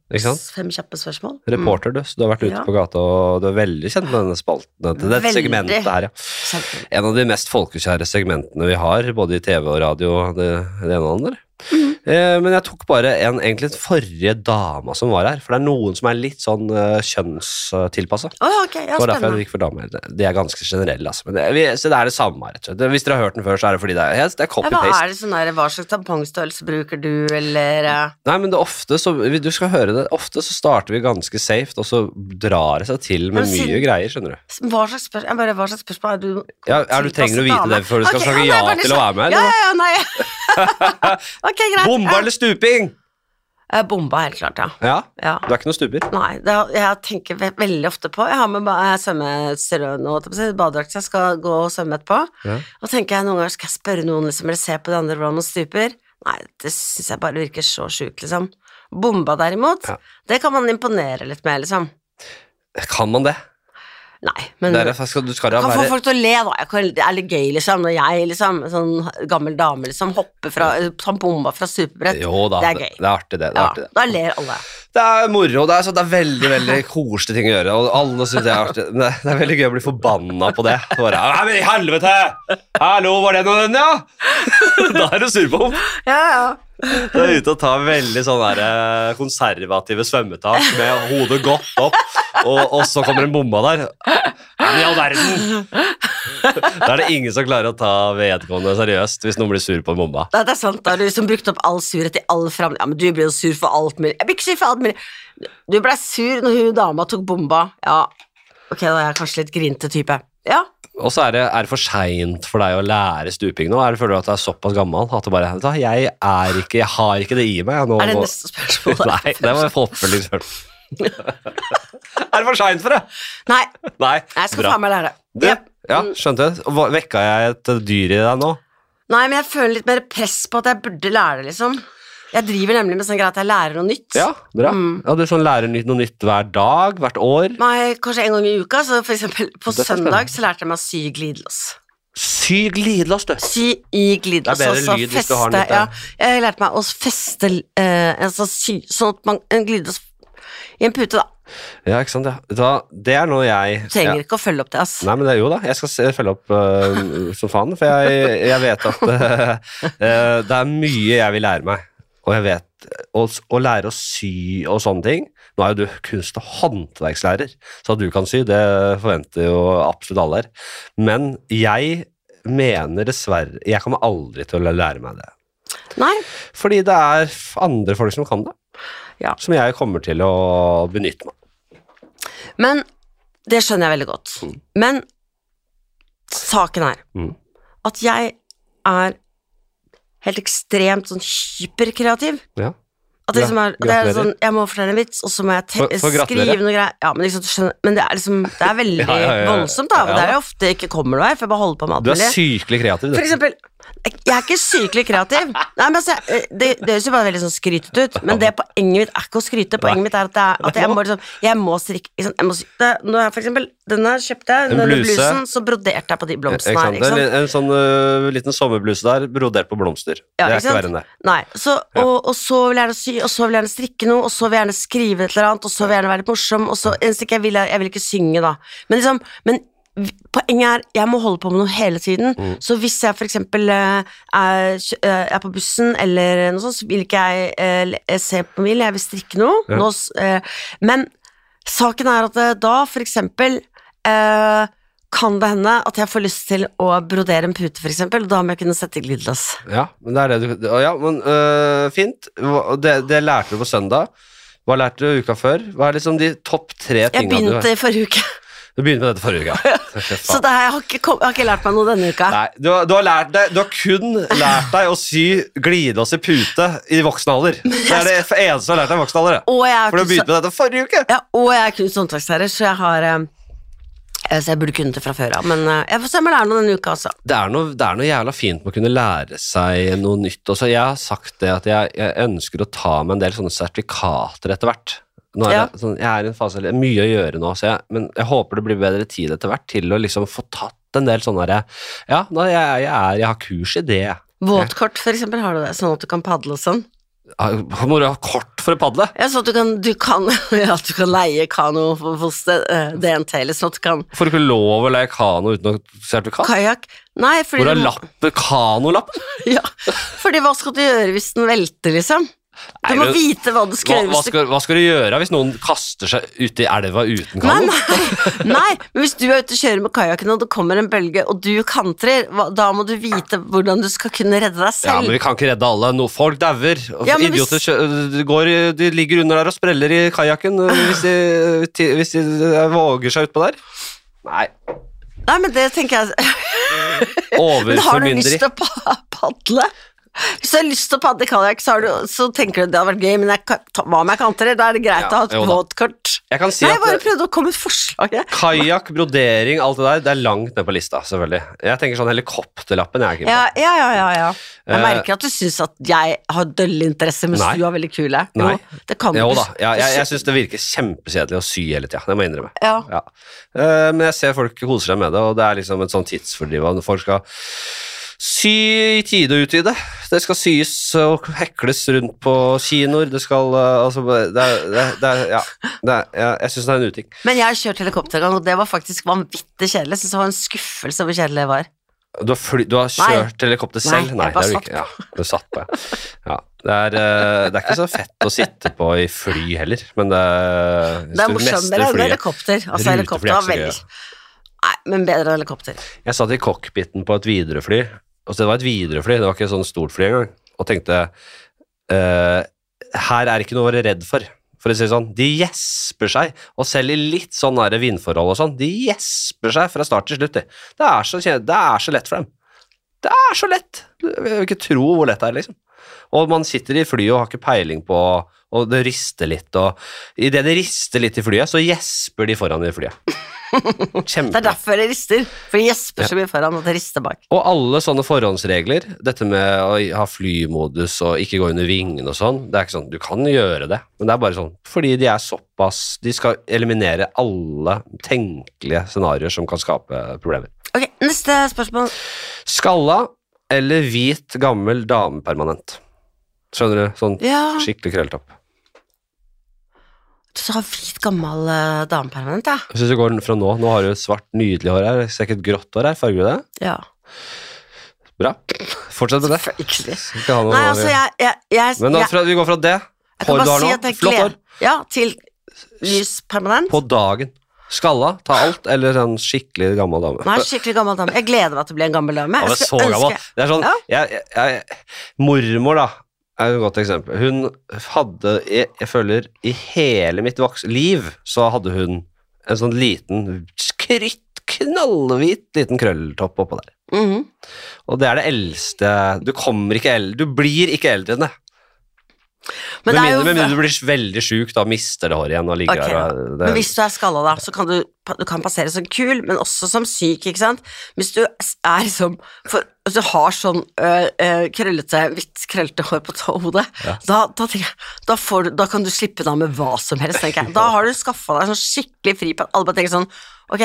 fem kjappe spørsmål.
reporter, du. Så du har vært ute
Ja.
på gata, og du er veldig kjent med denne spalten. Det dette
Veldig.
segmentet her, ja.
Mm.
En av de mest folkekjære segmentene vi har, både i TV og radio, det, det ene og det andre. Eh, men jeg tok bare en, egentlig den forrige dama som var her, for det er noen som er litt sånn uh, kjønnstilpassa.
Oh, okay. ja,
Det derfor jeg gikk for damer. De er ganske generelle, altså. Men det, vi, så det er det samme, rett og slett. Hvis dere har hørt den før, så er det fordi det er, det er
Ja, hva
copy-paste.
er det sånn der, hva slags tampongstørrelse bruker du, eller uh...
Nei, men det ofte så Du skal høre det. Ofte så starter vi ganske safe, og så drar det seg til med
Men
mye greier, skjønner du.
Hva slags spørsmål, bare, hva slags spørsmål er du
Ja, er du trenger å vite det før du skal snakke
nei,
ja til å være med,
Ja,
eller?
ja, ja, nei. ok, greit.
Bomba eller stuping?
Eh, Bomba, helt klart, ja.
Ja,
ja.
du er ikke noen stuper.
Nei, det, er- jeg tenker ve veldig ofte på Jeg har med ba- holdt jeg på å si, badedrakt jeg skal gå og svømme etterpå.
Ja.
Og tenker jeg noen ganger skal jeg spørre noen liksom, eller se på de andre hvordan man stuper. Nei, det syns jeg bare virker så sjukt, liksom. Bomba derimot,
Ja.
det kan man imponere litt med, liksom.
Kan man det?
Nei, men
det er, skal, du skal da
kan få folk til å le, da. Jeg kan, det er litt gøy, liksom, når jeg, liksom, sånn gammel dame, liksom, hopper fra sånn bomba fra superbrett.
Jo da,
Det er gøy.
det er artig, det. det, er
Ja,
artig, det.
da ler alle.
det er moro. Det er, så, det er veldig veldig koselige ting å gjøre, og alle syns det er artig. Men Det, det er veldig gøy å bli forbanna på det. Bare, Nei, men i helvete! Hallo, var det noe den, ja? Da er du sur på henne.
Ja, ja.
Du er ute og tar veldig sånn der, eh, konservative svømmetak med hodet godt opp, og, og så kommer en bomba der. Men i all verden! Da er det ingen som klarer å ta vedkommende seriøst hvis noen blir sur på en bomba.
Det er sant, da har du liksom brukt opp all surhet i all fram... Ja, men du blir jo sur for alt mulig. Jeg blir ikke sur for alt mulig. Du ble sur når hun dama tok bomba. Ja, ok, da er jeg kanskje litt grinte type. Ja,
Og så er det, er det for seint for deg å lære stuping nå? Er det, føler du at du er såpass gammel at du bare jeg, er ikke, jeg har ikke det i meg. Nå,
er det neste spørsmål?
Nei, det var oppfølging oppfølgingsspørsmål. er det for seint for det?
Nei,
Nei.
jeg skal
bra.
faen meg lære.
Du,
Ja.
ja, skjønte Vekka jeg et dyr i deg nå?
Nei, men jeg føler litt mer press på at jeg burde lære det, liksom. Jeg driver nemlig med sånn greie at jeg lærer noe nytt.
Ja, bra.
Mm.
Ja, du sånn lærer noe nytt hver dag, hvert år.
Nei, kanskje en gang i uka, så for eksempel på søndag så lærte jeg meg å sy glidelås.
Sy glidelås, du.
Sy i glidelås.
Det er bedre
altså
lyd hvis du har den litt der.
Ja, jeg lærte meg å feste eh, altså sy, sånn at man En glidelås i en pute, da.
Ja, ikke sant. Hva, det er noe jeg
Du trenger
ja.
ikke å følge opp det, ass.
Nei, men det er jo da. Jeg skal følge opp uh, som faen, for jeg, jeg vet at uh, uh, det er mye jeg vil lære meg. Og jeg vet å, lære å sy og sånne ting Nå er jo du kunst- og håndverkslærer, så at du kan sy, det forventer jo absolutt alle her. Men jeg mener dessverre Jeg kommer aldri til å lære meg det.
Nei.
Fordi det er andre folk som kan det.
Ja.
Som jeg kommer til å benytte meg av.
Men det skjønner jeg veldig godt.
Mm.
Men Saken er
Mm.
at jeg er helt ekstremt sånn hyperkreativ.
Ja.
At det liksom er, det er sånn, jeg må fortelle en vits, og så må jeg
For- for
skrive noe greier. Ja, men, liksom, skjønner, men det er liksom Det er veldig
Ja, ja,
voldsomt, da.
Ja,
Det er jo ofte ikke kommer noe her, for jeg bare holder på med alt
Du er sykelig kreativ,
For eksempel, jeg jeg er ikke sykelig kreativ. Nei, men altså, det, det høres jo bare veldig sånn skrytete ut, men det poenget mitt er ikke å skryte. Poenget mitt er at, er, at jeg må liksom Jeg må strikke ikke jeg må, det, nå er for eksempel, Denne kjøpte jeg,
En
denne
bluse.
blusen, så broderte jeg på de
Ikke
blomstene her. Ikke sant?
en, en sånn uh, liten sommerbluse der, brodert på blomster.
Ja,
det er
ikke
verre enn det.
Nei, så, og, og så vil jeg gjerne sy, og så vil jeg gjerne strikke noe, og så vil jeg gjerne skrive et eller annet, og så vil jeg gjerne være litt morsom, og så eneste ikke jeg vil, jeg vil ikke synge, da. Men liksom, men Poenget er, jeg må holde på med noe hele tiden.
Mm.
Så hvis jeg for eksempel eh, er, eh, er på bussen eller noe sånt, så vil ikke jeg jeg se på mobilen, jeg vil strikke noe.
Ja.
Nå, eh, men saken er at eh, da for eksempel eh, kan det hende at jeg får lyst til å brodere en pute, for eksempel, og da må jeg kunne sette glidelås.
Ja, men det er det du Ja, men øh, fint. Det, det lærte du på søndag. Hva lærte du uka før? Hva er liksom de topp tre tingene du
begynte i forrige uke.
Du begynte med dette forrige uke.
Så det har jeg, har ikke, jeg har ikke lært meg noe denne uka.
Nei, du, du har lært deg Du har kun lært deg å sy glidelås i pute i voksen alder. Det er det eneste du har lært deg i voksen alder.
er
For du begynte med dette forrige uke.
ja, og jeg er kunst- og håndverkslærer, så jeg har eh, eh, Så jeg burde kunne det fra før av, men eh, jeg får se om jeg lærer noe denne uka, altså.
Det er, noe, det er noe jævla fint med å kunne lære seg noe nytt også. Jeg har sagt det at jeg, jeg ønsker å ta med en del sånne sertifikater etter hvert. Er
Ja.
det, sånn, jeg er i en fase det er mye å gjøre nå, så jeg, men jeg håper det blir bedre tid etter hvert til å liksom få tatt en del sånne Ja, nå, jeg, jeg, er, jeg har kurs i det.
Våtkort, for eksempel, har du det, sånn at du kan padle og sånn?
Må du ha kort for å padle?
Ja, sånn at du kan, du kan, ja, du kan leie kano hos eh, DNT, eller sånn at du kan
Får du ikke lov å leie kano uten å sertifikat?
Kajakk Nei, fordi
Hvor er lappen? Kanolappen?
Ja, fordi hva skal du gjøre hvis den velter, liksom? Du må vite hva du skal gjøre
hva,
hva,
skal, hva skal du gjøre hvis noen kaster seg ut i elva uten
Nei,
kano?
nei, nei, men hvis du er ute og kjører med kajakken, og det kommer en bølge, og du kantrer, da må du vite hvordan du skal kunne redde deg selv.
Ja, men vi kan ikke redde alle. No, folk dauer.
Ja,
Idioter
hvis-
går, de ligger under der og spreller i kajakken øh, hvis, de- hvis de øh, våger seg utpå der. Nei.
Nei, men det tenker jeg Men har du lyst til å padle? Hvis du har lyst til å padle kajakk, så, har du- så tenker du det hadde vært gøy, men jeg, hva om jeg kantrer? Da er det greit
Ja,
å ha et båtkort.
Jeg kan si
Nei, jeg bare prøvde å komme med et forslag.
kajakk, brodering, alt det der, det er langt ned på lista, selvfølgelig. Jeg tenker sånn helikopterlappen jeg.
Ja, ja, ja, ja, ja. Jeg
Eh,
merker at du syns at jeg har dølle interesser, mens
Nei.
du er veldig kule.
Nei.
Jo, det kan
Jo
du.
da, ja, jeg, jeg syns det virker kjempekjedelig å sy hele tida, det må jeg innrømme.
Ja.
Ja. Eh, men jeg ser folk koser seg med det, og det er liksom et sånn tidsfordriv. Folk skal sy i tide og utvide. Det skal syes og hekles rundt på kinoer. Det skal eh, Altså, det er, det er, det er Ja. Det er, jeg jeg syns det er en uting.
Men jeg har kjørt helikopter en gang, og det var faktisk vanvittig kjedelig. Jeg syns det var en skuffelse hvor kjedelig det var.
Du har, fly, du har
Nei.
kjørt helikopter selv?
Nei, bare
det du
satt
ikke. Ja, du satt på, ja. ja. Det, er, eh, det er ikke så fett å sitte på i fly heller, men det, hvis
Det er morsomt enn helikopter. Altså,
er
helikopter var veldig Nei, men bedre helikopter.
Jeg satt i cockpiten på et Widerøe-fly, altså det var et Widerøe-fly, det var ikke et sånn stort fly engang, og tenkte eh, her er ikke noe å være redd for, for å si det sånn. De gjesper seg, og selv i litt sånn nære vindforhold og sånn, de gjesper seg fra start til slutt. de. Det er så, det er så lett for dem. Det er så lett! Jeg vil ikke tro hvor lett det er, liksom. Og man sitter i flyet og har ikke peiling på og det rister litt, og idet det rister litt i flyet, så gjesper de foran i flyet. Kjempe.
Det er derfor det rister. For de gjesper så mye foran at det rister bak.
Og alle sånne forhåndsregler, dette med å ha flymodus og ikke gå under vingene og sånn, det er ikke sånn, du kan gjøre det, men det er bare sånn, fordi de er såpass, de skal eliminere alle tenkelige scenarioer som kan skape problemer.
Ok, neste spørsmål.
Skalla eller hvit gammel dame permanent? Skjønner du? Sånn
Ja,
skikkelig krølltopp.
Du har hvit, gammel uh, damepermanent, ja.
Jeg synes du går fra nå, nå har du svart, nydelig hår her, ser ikke et grått hår her, farger du det?
ja.
Bra. Fortsett med det.
Nei, altså, jeg, jeg, jeg,
Men da, fra, vi går fra det,
håret
hår du har
si
nå, flott hår,
Ja, til lys permanent.
på dagen. Skalla, ta alt, eller en skikkelig gammel dame.
Nei, skikkelig gammel dame. Jeg gleder meg til å bli en gammel dame.
Ja, men
er
så gammel. Det er sånn,
Ja.
jeg, jeg, mormor da, er et godt eksempel. Hun hadde, jeg, jeg føler, i hele mitt liv, så hadde hun en sånn liten, skritt knallhvit liten krølltopp oppå der.
Mhm.
Og det er det eldste Du kommer ikke eldre Du blir ikke eldre enn det.
Men,
Med mindre,
jo,
med du blir veldig sjuk, da mister det håret igjen og ligger
Ok,
der.
men hvis du er skalla, da, så kan du, du kan passere som kul, men også som syk, ikke sant? Hvis du er liksom for, du har sånn øh, øh, krøllete, hvitt krøllete hår på hodet,
Ja.
da, da, jeg, da, får du, da kan du slippe deg med hva som helst, tenker jeg. Da har du skaffa deg sånn skikkelig fri på alle bare tenker sånn Ok,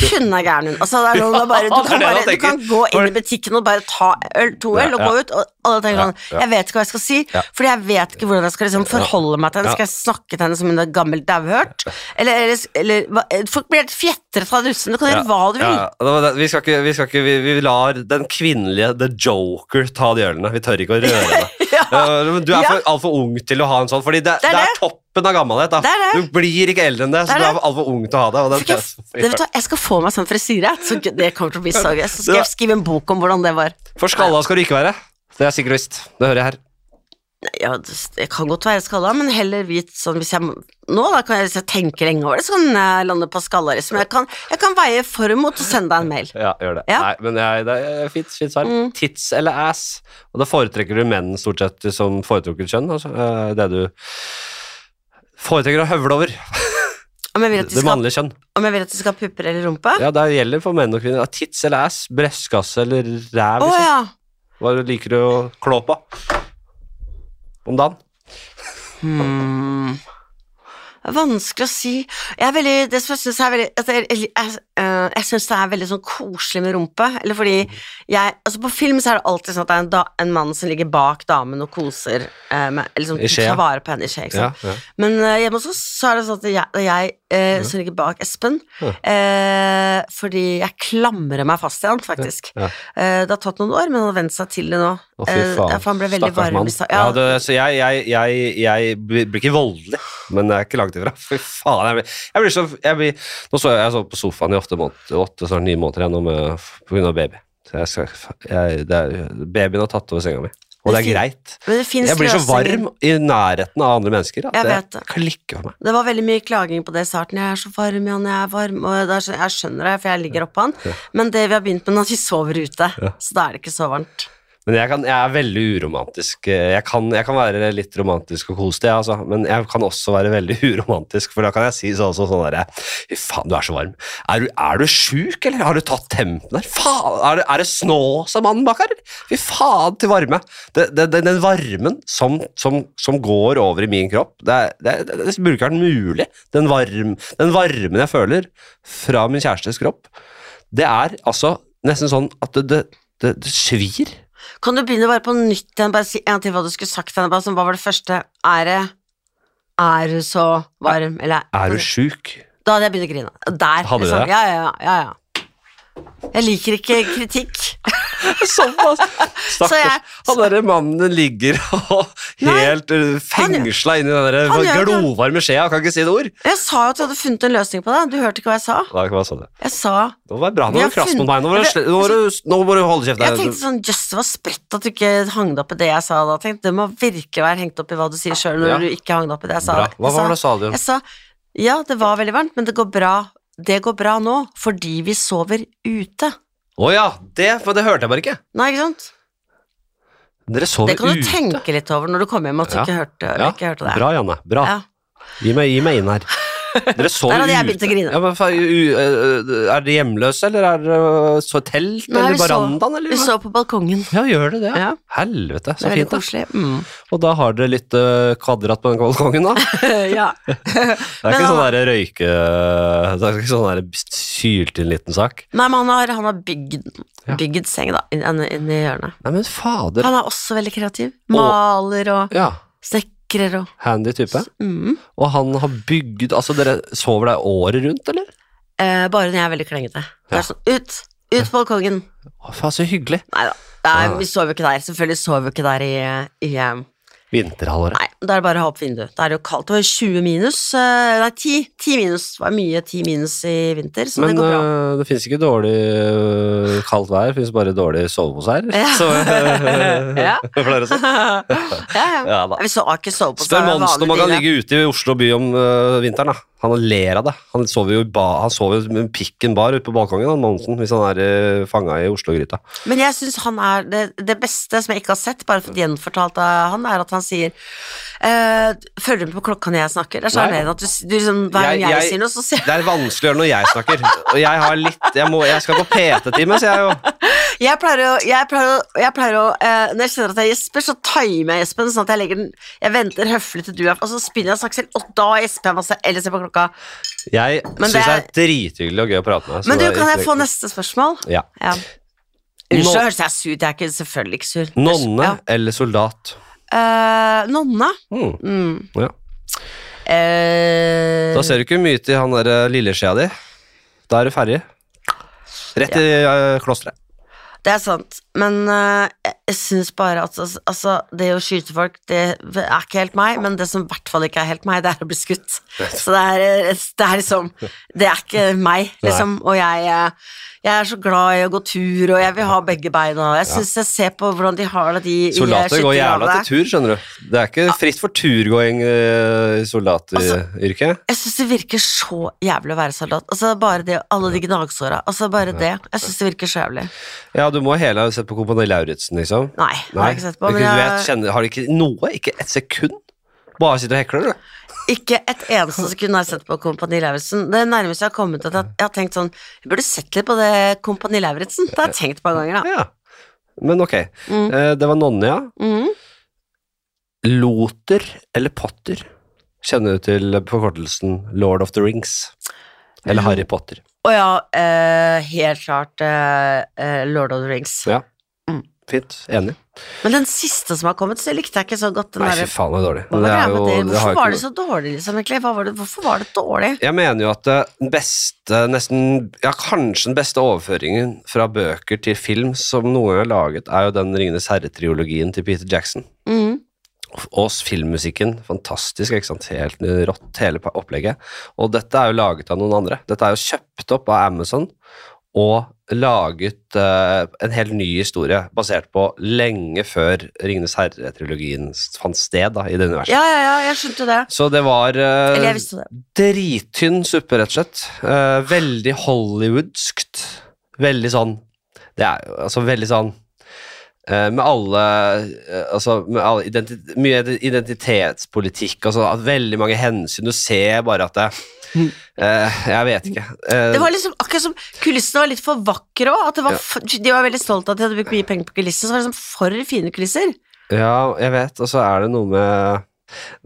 hun er gæren, hun. Altså, det er noen, bare, du, kan bare, du kan gå inn i butikken og bare ta øl, to øl og gå ut, og alle tenker sånn. Jeg vet ikke hva jeg skal si, fordi jeg vet ikke hvordan jeg skal liksom forholde meg til henne. Skal jeg snakke til henne som en gammel dauhørt? Eller, eller, eller Folk blir helt fjetret av russen. Du kan gjøre hva du vil.
Det det. Vi, skal ikke, vi, skal ikke, vi, vi lar den kvinnelige The Joker ta de ølene. Vi tør ikke å røre det. Du er for, altfor ung til å ha en sånn, fordi det,
Det
det,
er
er
det.
toppen av gammelhet. Da.
Det er det.
Du blir ikke eldre enn det, så
Det er
du
det.
er altfor ung til å ha det. Og
Så jeg, det vet du, jeg skal få meg sånn frisyre, så det kommer til å bli så gøy. Så skal jeg skrive en bok om hvordan det var.
For skalla skal du ikke være. Det er sikkert visst. Det hører jeg her.
Ja, det, kan godt være skalla, men heller hvit sånn hvis jeg Nå, da kan jeg, hvis jeg tenker lenge over det, så kan jeg lande på skallarisme. Jeg kan, jeg kan veie for og mot og sende deg en mail.
Ja, gjør det.
Ja.
Nei, men jeg, det er fint, fint svar.
Mm.
Tits eller ass? Og da foretrekker du menn stort sett som foretrukket kjønn, altså. eh, Det du foretrekker å høvle over.
Om jeg vil at de
Det mannlige kjønn.
om jeg vil at de skal ha pupper eller rumpe?
Ja, det gjelder for menn og kvinner. Tits eller ass, brystkasse eller ræv, liksom.
ja.
Hva liker du å klå på? Om dagen?
Hmm. Det vanskelig å si. Jeg er veldig, det som jeg synes er veldig jeg, jeg, jeg, eh, jeg syns det er veldig sånn koselig med rumpe. Eller fordi jeg Altså På film så er det alltid sånn at det er en, da, en mann som ligger bak damen og koser eh, med, Eller sånn tar vare på henne i skje. Ikke sant?
ja.
Men uh, hjemme hos oss så er det sånn at jeg, jeg eh, som ligger bak Espen.
Ja.
Eh, fordi jeg klamrer meg fast i han, faktisk.
Ja.
Eh, det har tatt noen år, men han har vent seg til det nå.
Å, fy faen.
ja, for han ble veldig
Stakkars
varm.
mann. Ja,
Ja,
det, så jeg, jeg, blir ikke voldelig, men jeg er ikke langt ifra. Fy faen. Jeg blir, jeg blir så jeg blir, Nå så jeg, jeg så på sofaen i åtte, måneder, åtte snart ni måneder igjen pga. baby. Skal, jeg, er, babyen har tatt over senga mi, og det er
Det
greit.
men det
Jeg blir så varm i nærheten av andre mennesker at
Jeg
det, klikker for meg.
Det var veldig mye klaging på det i starten. 'Jeg er så varm, Jan, jeg er varm.' Og jeg skjønner det, for jeg ligger oppå han.
Ja.
Men det vi har begynt med nå, vi sover ute,
Ja.
så da er det ikke så varmt.
Men jeg, kan, jeg er veldig uromantisk. Jeg kan, jeg kan være litt romantisk og kosete, jeg, altså. men jeg kan også være veldig uromantisk, for da kan jeg si sånn sånn, derre Fy faen, du er så varm. Er du, er du sjuk, eller har du tatt tempen der? Faen, er det, er det Snåsamannen bak her? Fy faen til varme. Det, det, den varmen som, som, som går over i min kropp, det, burde ikke vært mulig. Den, varm, den varmen jeg føler fra min kjærestes kropp, det er altså nesten sånn at det svir.
Kan du begynne bare på nytt igjen, bare si en til hva du skulle sagt til henne? Bare hva var det første? Er det Er du så varm, eller
Er du sjuk?
Da hadde jeg begynt å grine. Der.
Hadde du
liksom.
det?
Ja, ja, ja, ja. Jeg liker ikke kritikk.
Såpass! Stakkars. Han derre mannen ligger helt uh, fengsla inni den der glovarme skjea, kan ikke si et ord.
Jeg sa jo at jeg hadde funnet en løsning på det. Du hørte ikke hva jeg sa?
Da, hva sa du?
Jeg sa
Det var bra, nå var du krass mot meg. Nå må du,
Det-
nå må du, nå må du holde kjeft.
Jeg tenkte sånn, jøss, det var sprøtt at du ikke hang deg opp i det jeg sa da. Tenkte, det må virkelig være hengt opp i hva du sier sjøl når
Ja.
du ikke hang deg opp i det jeg sa.
Bra. Hva var det sa du?
Jeg sa ja, det var veldig varmt, men det går bra. Det går bra nå fordi vi sover ute.
Å ja, det, for det hørte jeg bare ikke.
Nei, ikke sant?
Dere sover
Det kan du
ute.
tenke litt over når du kommer hjem at du
Ja.
ikke hørte,
Ja,
ikke hørte det.
Bra, Janne. Bra.
Ja.
Gi, meg, gi meg inn her. Dere så
Der hadde jeg begynt å grine.
Ja, men, er dere hjemløse, eller er dere så telt,
Nei,
eller verandaen, eller
Vi så på balkongen.
Ja, gjør det det?
Ja.
Helvete, så fint.
koselig. Mm.
Og da har dere litt kvadrat på den balkongen, da?
ja.
Det er
Men
ikke sånn der røyke... Det er ikke sånn der sylt inn liten sak.
Nei, men han har, han har bygd, bygd seng da, inni inn, hjørnet.
Nei, men fader.
Han er også veldig kreativ. Maler og
Ja,
snekrer og
handy type.
mm.
Og han har bygd Altså, dere sover der året rundt, eller?
eh, Bare når jeg er veldig klengete.
Ja.
sånn, ut! Ut på balkongen!
Å, faen, så hyggelig.
Nei da. Nei, vi sover jo ikke der. Selvfølgelig sover vi ikke der i, i, eh,
Vinterhalvåret.
Nei, da er det bare å ha opp vinduet. Da er det jo kaldt. Det var jo 20 minus. eh, Nei, 10, 10 minus. Det var mye 10 minus i vinter, så
Men
det går bra.
Men det fins ikke dårlig øh, kaldt vær, det fins bare dårlig sovepose her.
Ja.
Så
Ja.
pleier å si.
ja, ja.
Ja da.
Vi så ikke sovepose.
Spør Monsen om han kan ligge ute i Oslo by om uh, vinteren. da. Han ler av det. Han sover jo med pikken bar ute på balkongen, han Monsen, hvis han er fanga i Oslo-gryta.
Men jeg syns han er det, det beste som jeg ikke har sett, bare gjenfortalt av han, er at han sier eh, Følger du med på klokka når jeg snakker? Det er så sjarmerende at du, du liksom, hver gang
Jeg-
jeg, sier noe, så sier
Det er vanskelig å gjøre når jeg snakker. Og jeg har litt Jeg, må, jeg skal på PT-time, sier jeg jo.
Jeg pleier å, jeg pleier å, jeg pleier å eh, Når jeg kjenner at jeg gjesper, så timer jeg gjespen sånn at jeg legger den Jeg venter høflig til du er Og så spinner jeg sakser, og da gjesper jeg masse, eller ser på klokka.
Jeg
Men
syns det er drithyggelig og gøy å prate med deg.
Men du, kan jeg få neste spørsmål?
Ja.
Ja. Unnskyld, høres jeg sur ut? Jeg er ikke selvfølgelig ikke sur.
Nonne
Ja.
eller soldat?
Eh, nonne.
Mm.
Mm.
Ja.
Uh,
Da ser du ikke mye til han der eh, lilleskjea di. Da er du ferdig. Rett i uh, klosteret.
Det er sant, men uh, jeg, syns bare at altså, altså, det å skyte folk, det er ikke helt meg, men det som i hvert fall ikke er helt meg, det er å bli skutt. Så det er, eh, det er liksom Det er ikke meg, liksom. Og jeg, eh, jeg er så glad i å gå tur, og jeg vil ha begge beina. Jeg syns jeg ser på hvordan de har det, de
Soldater går jævla til tur, skjønner du. Det er ikke fritt for turgåing i soldatyrket.
Jeg syns det virker så jævlig å være soldat. Altså Bare det, alle de gnagsåra. Altså bare det. Jeg syns det virker så jævlig.
Ja, du må hele ha sett på Kompani Lauritzen, liksom.
Nei, Nei, har jeg ikke sett på. Men
du
jeg,
vet, kjenner, har du ikke noe? Ikke et sekund? Bare sitter og hekler, du.
Ikke et eneste sekund har jeg sett på Kompani Lauritzen. Det nærmeste jeg har kommet at jeg, jeg har tenkt sånn Jeg burde sett litt på det Kompani Lauritzen. Det har jeg tenkt et par ganger, da.
Ja. Men ok.
Mm.
Eh, det var Nonja. ja.
Mhm.
Loter eller Potter? Kjenner du til forkortelsen Lord of the Rings? Eller Harry Potter?
Å ja, eh, helt klart eh, eh, Lord of the Rings.
Ja.
Mm.
Fint. Enig.
Men den siste som har kommet, så likte jeg ikke så godt. Den
Nei, fy faen, det er dårlig. Det er jo-
det? Hvorfor var det så dårlig, liksom, egentlig? Det, hvorfor var det dårlig?
Jeg mener jo at den beste, nesten, ja kanskje den beste overføringen fra bøker til film som noen gang er laget, er jo den Ringenes herre-triologien til Peter Jackson.
Mhm.
Og filmmusikken, fantastisk, ikke sant, helt rått hele opplegget. Og dette er jo laget av noen andre. Dette er jo kjøpt opp av Amazon og laget uh, en helt ny historie, basert på lenge før Ringenes herre-trilogien fant sted da, i det universet.
Ja, ja, ja, jeg skjønte det.
Så det var eh,
visste det.
drittynn suppe, rett og slett. Uh, veldig hollywoodskt. Veldig sånn Det er jo altså veldig sånn eh, med alle eh, Altså med alle identi mye identitetspolitikk og sånn. Veldig mange hensyn. Du ser bare at det uh, Jeg vet ikke. Uh,
Det var liksom akkurat som Kulissene var litt for vakre òg.
Ja.
De var veldig stolte av at de hadde brukt mye penger på kulisser. Så var det liksom for fine kulisser.
Ja, jeg vet, og så er det noe med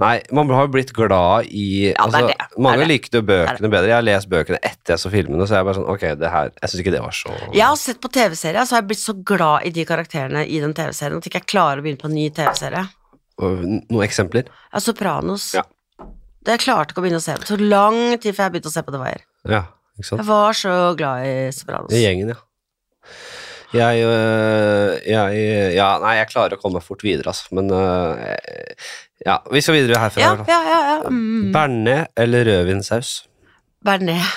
Nei, man har jo blitt glad i
Ja,
altså,
det. Det
Mange likte bøkene bedre. Jeg har lest bøkene etter jeg så filmene, så jeg er bare sånn Ok, det her Jeg syns ikke det var så
Jeg har sett på TV-serier, så har jeg blitt så glad i de karakterene i den TV-serien at jeg ikke klarer å begynne på en ny TV-serie.
Noen eksempler?
Ja, Sopranos.
Ja.
Det jeg klarte ikke å begynne å se på. Tok lang tid før jeg begynte å se på The Wire.
Ja, ikke sant?
Jeg var så glad i Sopranos.
I gjengen, ja. Jeg, øh, jeg Ja, nei, jeg klarer å komme meg fort videre, altså. Men øh, Ja, vi skal videre herfra.
Ja, ja, ja. ja. Mm.
Bearnés eller rødvinsaus?
Bearnés.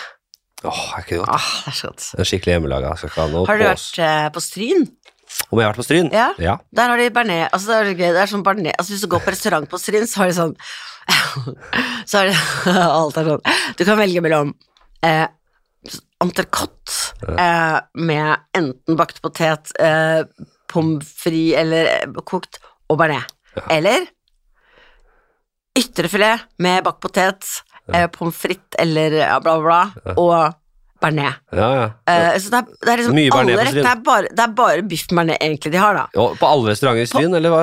Åh, er ikke det godt?
Ah, det er så godt.
En skikkelig hjemmelaga. Noe
Har du vært eh, på Stryn?
Om jeg har vært på Stryn?
Ja.
ja.
Der har de bearnés. Altså, det er gøy. Det er sånn bearnés. Altså, hvis du går på restaurant på Stryn, så har de sånn Så har de Alt er sånn. Du kan velge mellom eh, entrecôte eh, med enten bakt potet, eh, pommes frites eller eh, kokt, og bearnés. Eller ytrefilet med bakt potet, ja. pommes frites eller bla, bla, bla, og bearnés.
ja, ja.
Uh, så det er, det er liksom
Mye
alle
rett,
Det er bare, det er bare biff bearnés egentlig de har, da.
Jo, på alle restauranter i Stryn, eller hva?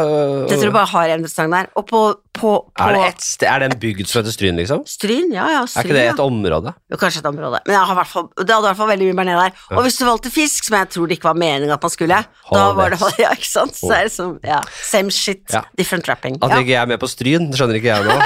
Jeg tror de bare har en restaurant der. Og på, på, på
Er det et er det en bygd som heter Stryn, liksom?
Stryn, ja, ja. Stryn,
Er ikke det et område?
Jo, kanskje et område. Men fall, det hadde i hvert fall veldig mye bearnés der. Og hvis du valgte fisk, som jeg tror det ikke var meningen at man skulle, da var det. Ja, ikke sant? Så er det som, ja, same shit, different wrapping.
At
Ja.
ikke jeg er med på Stryn, skjønner ikke jeg nå.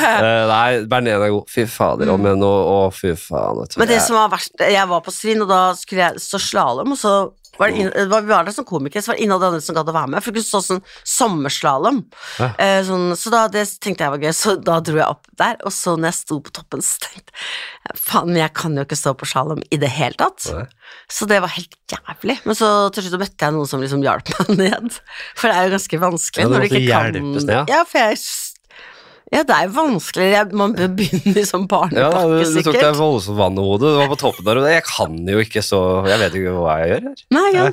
uh, Nei, Bearnés er god. Fy fader, om igjen, Å, fy faen.
Men det
Jeg-
som var verst, jeg var på Svinn, og da skulle jeg stå slalåm, og så var det, inn, det var, vi var der som komikere, så var det de andre som gadd å være med. For kunne stå sånn sommerslalåm.
Ja.
Eh, sånn, så da, det tenkte jeg var gøy, så da dro jeg opp der. Og så når jeg sto på toppen, så tenkte jeg faen, men jeg kan jo ikke stå på slalåm i det hele tatt.
Ja.
Så det var helt jævlig. Men så til slutt møtte jeg noen som liksom hjalp meg ned. For det er jo ganske vanskelig
Ja,
når du ikke kan
ned, ja.
Ja, for jeg ja, det er jo vanskelig. Man bør begynne i sånn
Ja,
barnepakke,
du, du tok deg voldsomt vann i hodet. Du var på toppen der, jeg kan jo ikke så Jeg vet ikke hva jeg gjør her.
Nei, ja.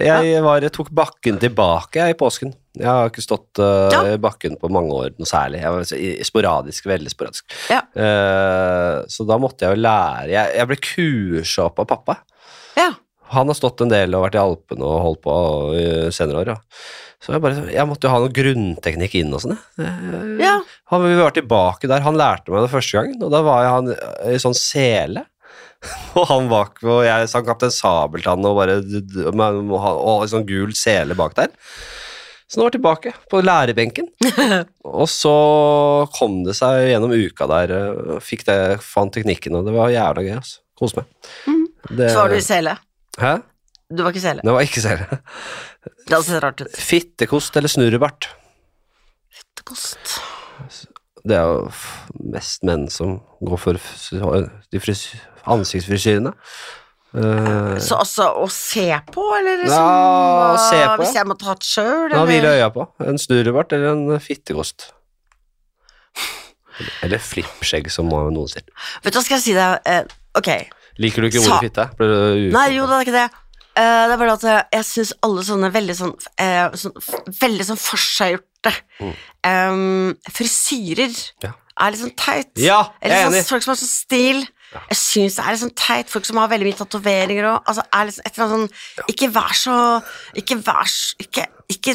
Jeg, var, jeg tok bakken tilbake jeg, i påsken. Jeg har ikke stått uh,
Ja.
i bakken på mange år noe særlig. Jeg var sporadisk, veldig sporadisk.
Ja.
Uh, så da måtte jeg jo lære Jeg, jeg ble kursa opp av pappa.
ja.
Han har stått en del og vært i Alpene og holdt på i senere år. Ja. Så jeg, bare, jeg måtte jo ha noe grunnteknikk inn og sånn. jeg.
ja.
Han, vi var tilbake der, han lærte meg det første gangen, og da var jeg han i sånn sele. Og han bak, og jeg sang Kaptein Sabeltann og bare og en sånn gul sele bak der. Så nå var jeg tilbake på lærebenken. Og så kom det seg gjennom uka der, øh, fikk det, fant teknikken, og det var jævla gøy. altså. Kos meg. Det,
Så var du i sele.
Hæ?
Du var ikke sele.
Det var ikke sele.
Det hadde sett rart ut.
Fittekost eller snurrebart.
Fittekost.
Det er jo mest menn som går for de fris ansiktsfrisyrene. Uh,
Så altså å se på, eller liksom
Ja, å se på,
Hvis jeg må ta det sjøl,
Hva hviler
hvile
øya på? En snurrebart eller en fittekost? Eller flippskjegg, som noen sier.
Vet du hva, skal jeg si deg eh, Ok.
Liker du ikke ordet fitte?
Nei, jo, det er ikke det. Uh, det er bare at eh, jeg syns alle sånne veldig sånn, uh, sånn Veldig sånn forseggjorte em, frisyrer
Ja.
er litt sånn teit.
Ja, jeg er
sånn,
enig.
folk som har sånn stil. Jeg syns det er litt sånn teit. Folk som har veldig mye tatoveringer og altså, er liksom et eller annet sånn Ikke vær så Ikke vær så Ikke, ikke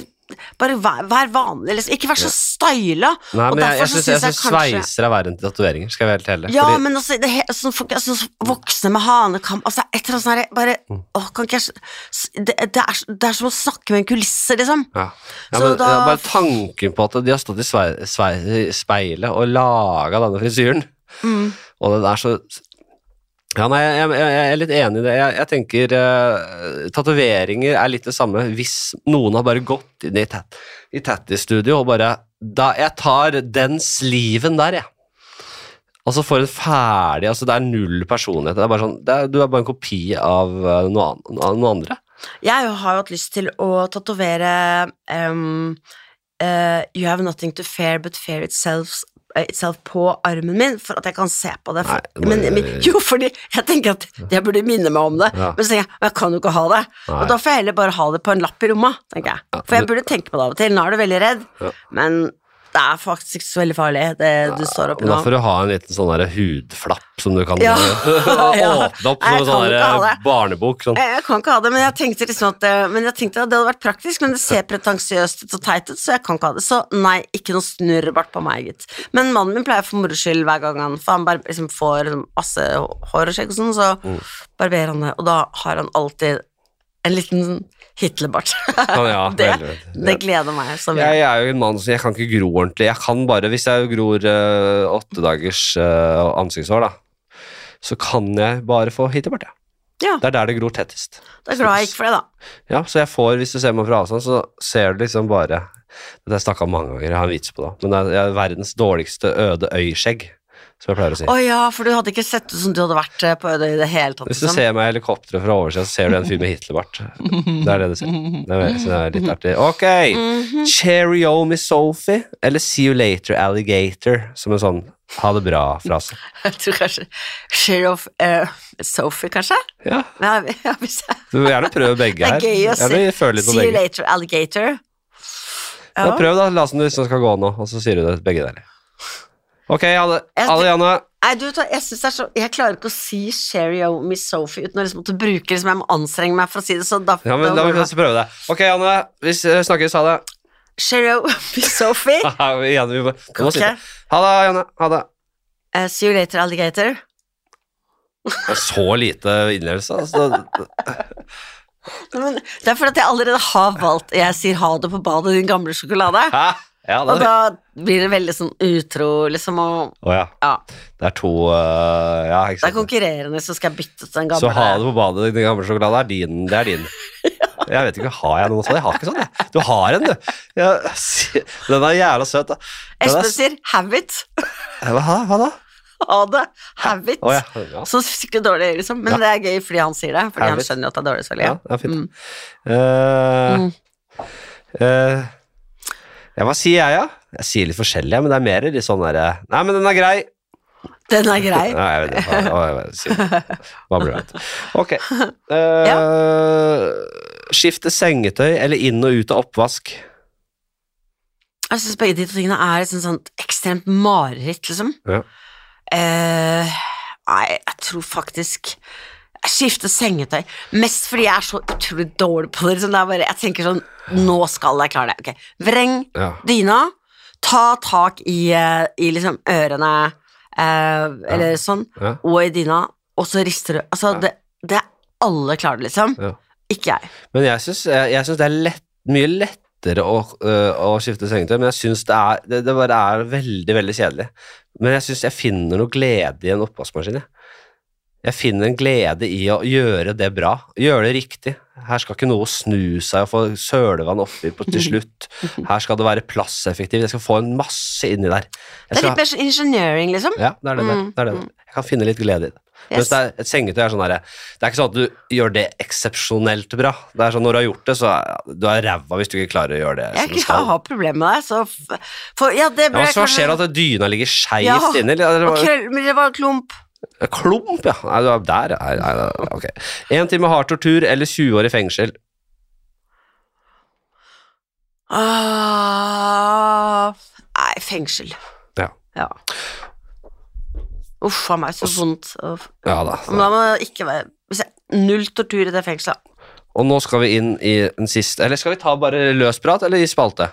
bare vær, vær vanlig, liksom. Ikke vær så styla.
Nei, men jeg, jeg syns
kanskje-
sveiser er verre enn tatoveringer, skal jeg være helt ærlig.
ja,
Fordi-
men altså, det, sånn folk, altså, voksne med hanekam altså, Et eller annet sånt bare
Mm.
Åh, kan ikke jeg det, det, er, det er som å snakke med en kulisse, liksom.
Ja. Ja, men,
da-
ja, bare tanken på at de har stått i svei, svei, speilet og laga denne frisyren,
Mm.
og den er så ja, nei, jeg, jeg, jeg er litt enig i det. Jeg, jeg tenker uh, Tatoveringer er litt det samme hvis noen har bare gått inn i, tat, i Tatty-studio og bare da, Jeg tar den sliven der, jeg. Altså for en ferdig altså Det er null personlighet. Det er bare sånn, er, du er bare en kopi av eh, noe, an, noe andre.
Jeg har jo hatt lyst til å tatovere um, uh, You have nothing to fear but fear itself, itself på armen min, for at jeg kan se på det. For,
Nei,
men, men, jo, fordi jeg tenker at jeg burde minne meg om det,
Ja.
men så tenker jeg jeg kan jo ikke ha det.
Nei.
Og da får jeg heller bare ha det på en lapp i rommet, tenker jeg. For jeg burde tenke på det av og til. Nå er du veldig redd, men det er faktisk så veldig farlig, det du står oppi nå.
Da får du ha en liten sånn der hudflapp som du kan
Ja.
åpne opp som en sånn
det.
barnebok. Sånn.
Jeg, kan ikke ha det, men jeg tenkte liksom at eh, Men jeg tenkte at det hadde vært praktisk, men det ser pretensiøst ut og teit ut, så jeg kan ikke ha det. Så nei, ikke noe snurrebart på meg, gitt. Men mannen min pleier for moro skyld hver gang han For han bare liksom får liksom masse hår og skjegg og sånn, så
Mm.
barberer han det, og da har han alltid en liten sånn Hitlerbart.
Kan, ja,
det, det gleder meg så.
Jeg, jeg er jo en mann som jeg kan ikke gro ordentlig. Jeg kan bare, Hvis jeg gror eh, åtte dagers eh, ansiktshår, da, så kan jeg bare få hitebart. Ja.
Ja.
Det er der det gror tettest.
Det er glad jeg gikk for det, da.
Ja, så jeg får, Hvis du ser meg fra avstand, så ser du liksom bare Det har jeg snakka om mange ganger, jeg har en vits på det. Men det er verdens dårligste øde øyskjegg, som jeg pleier å si.
Å ja, for du hadde ikke sett ut som du hadde vært eh, på øde i det hele tatt.
Hvis du
liksom.
ser meg i helikopteret fra oversida, så ser du en fyr med Hitlerbart. Det er det du ser. Det er, så det er litt artig. Ok!
Mhm.
Cheerio, Miss Sophie, eller See you later, alligator, som en sånn ha det bra-frase.
Jeg tror kanskje Sheriff uh, Sophie, kanskje?
Ja,
Ja, hvis jeg
du må gjerne prøve begge her.
Det er gøy å
se.
See you later, alligator.
Ja, prøv da, la som du liksom skal gå nå, og så sier du det begge deler. Ok, ha.
Jeg- jeg, så, jeg klarer ikke å si Sherry og Miss Sophie uten å liksom måtte bruke liksom, Jeg må anstrenge meg for å si det, så da,
Ja, men da må vi prøve det. Ok, Janne. Vi snakkes. Ha det.
Sherry og Miss Sophie.
Janne, vi må, vi må
okay.
si det. Ha det, Janne. Ha det.
Uh, see you later, alligator.
Så lite innlevelse. Altså.
Men, det er fordi jeg allerede har valgt Jeg sier ha det på badet, din gamle sjokolade.
Hæ? Ja,
Og da blir det veldig sånn utro, liksom, og
oh, ja.
ja.
Det er to uh, Ja,
Det er konkurrerende, så skal jeg bytte til den gamle.
Så ha det på badet, den gamle sjokoladen er din. Det er din. Jeg vet ikke, har jeg noe sånt? Jeg har ikke sånn, jeg. Du har en, du. Ja, den er jævla søt, da.
Espen sier 'have it'.
Hva, hva da?
Ha det. Have it.
Oh, ja. ja.
Så skikkelig dårlig, liksom. Men
Ja.
det er gøy fordi han sier det. Fordi
Have
han skjønner jo at det er dårlig selvfølgelig.
ja, det er fint.
Mm.
Uh,
Mm.
eh, ja, hva sier jeg, da? Jeg sier litt forskjellig, men det er mer litt sånn derre Nei, men den er grei.
Den er grei.
Nei, jeg vet ikke. Hva, blir det? Ok. Eh, Skifte sengetøy eller inn og ut av oppvask?
Jeg syns begge de to tingene er et sånt, sånt ekstremt mareritt, liksom.
Ja.
Uh, nei, jeg tror faktisk jeg skifter sengetøy. Mest fordi jeg er så utrolig dårlig på det. Liksom. det bare, jeg tenker sånn Nå skal jeg klare det. Okay. Vreng
Ja.
dyna. Ta tak i, eh, i liksom ørene, eh, eller sånn,
Ja.
og i dyna, og så rister du. Altså, det, det er alle klarer det, liksom. Ikke jeg.
Men jeg syns, det er lett, mye lettere å, øh, å skifte sengetøy, men jeg syns det er det, det bare er veldig, veldig kjedelig. Men jeg syns jeg finner noe glede i en oppvaskmaskin, jeg. Jeg finner en glede i å gjøre det bra, gjøre det riktig. Her skal ikke noe snu seg og få sølevann oppi på til slutt. Her skal det være plasseffektivt. Jeg skal få en masse inni der. Jeg
Det er litt mer engineering, liksom.
ja, det er det,
Mm,
det, er det. Jeg kan finne litt glede i det. Mens det er, et sengetøy er sånn her, Det er ikke sånn at du gjør det eksepsjonelt bra. Det er sånn når du har gjort det, så er du er ræva hvis du ikke klarer å gjøre det
Jeg
skal.
har problemer med det, så For ja, det
Ja,
ble
men så skjer det at dyna ligger skeivt
Ja,
inni. eller- eller-
Og krøll, men det var klump.
Klump, ja. Nei, du er der, nei, nei, nei, ok. Én time hard tortur eller 20 år i fengsel.
Ah, nei, fengsel.
Ja.
Ja. Uff a meg, så vondt.
Ja da.
Men da må det ikke være Null tortur i det fengselet.
Og nå skal vi inn i den siste Eller skal vi ta bare løsprat, eller i spalte?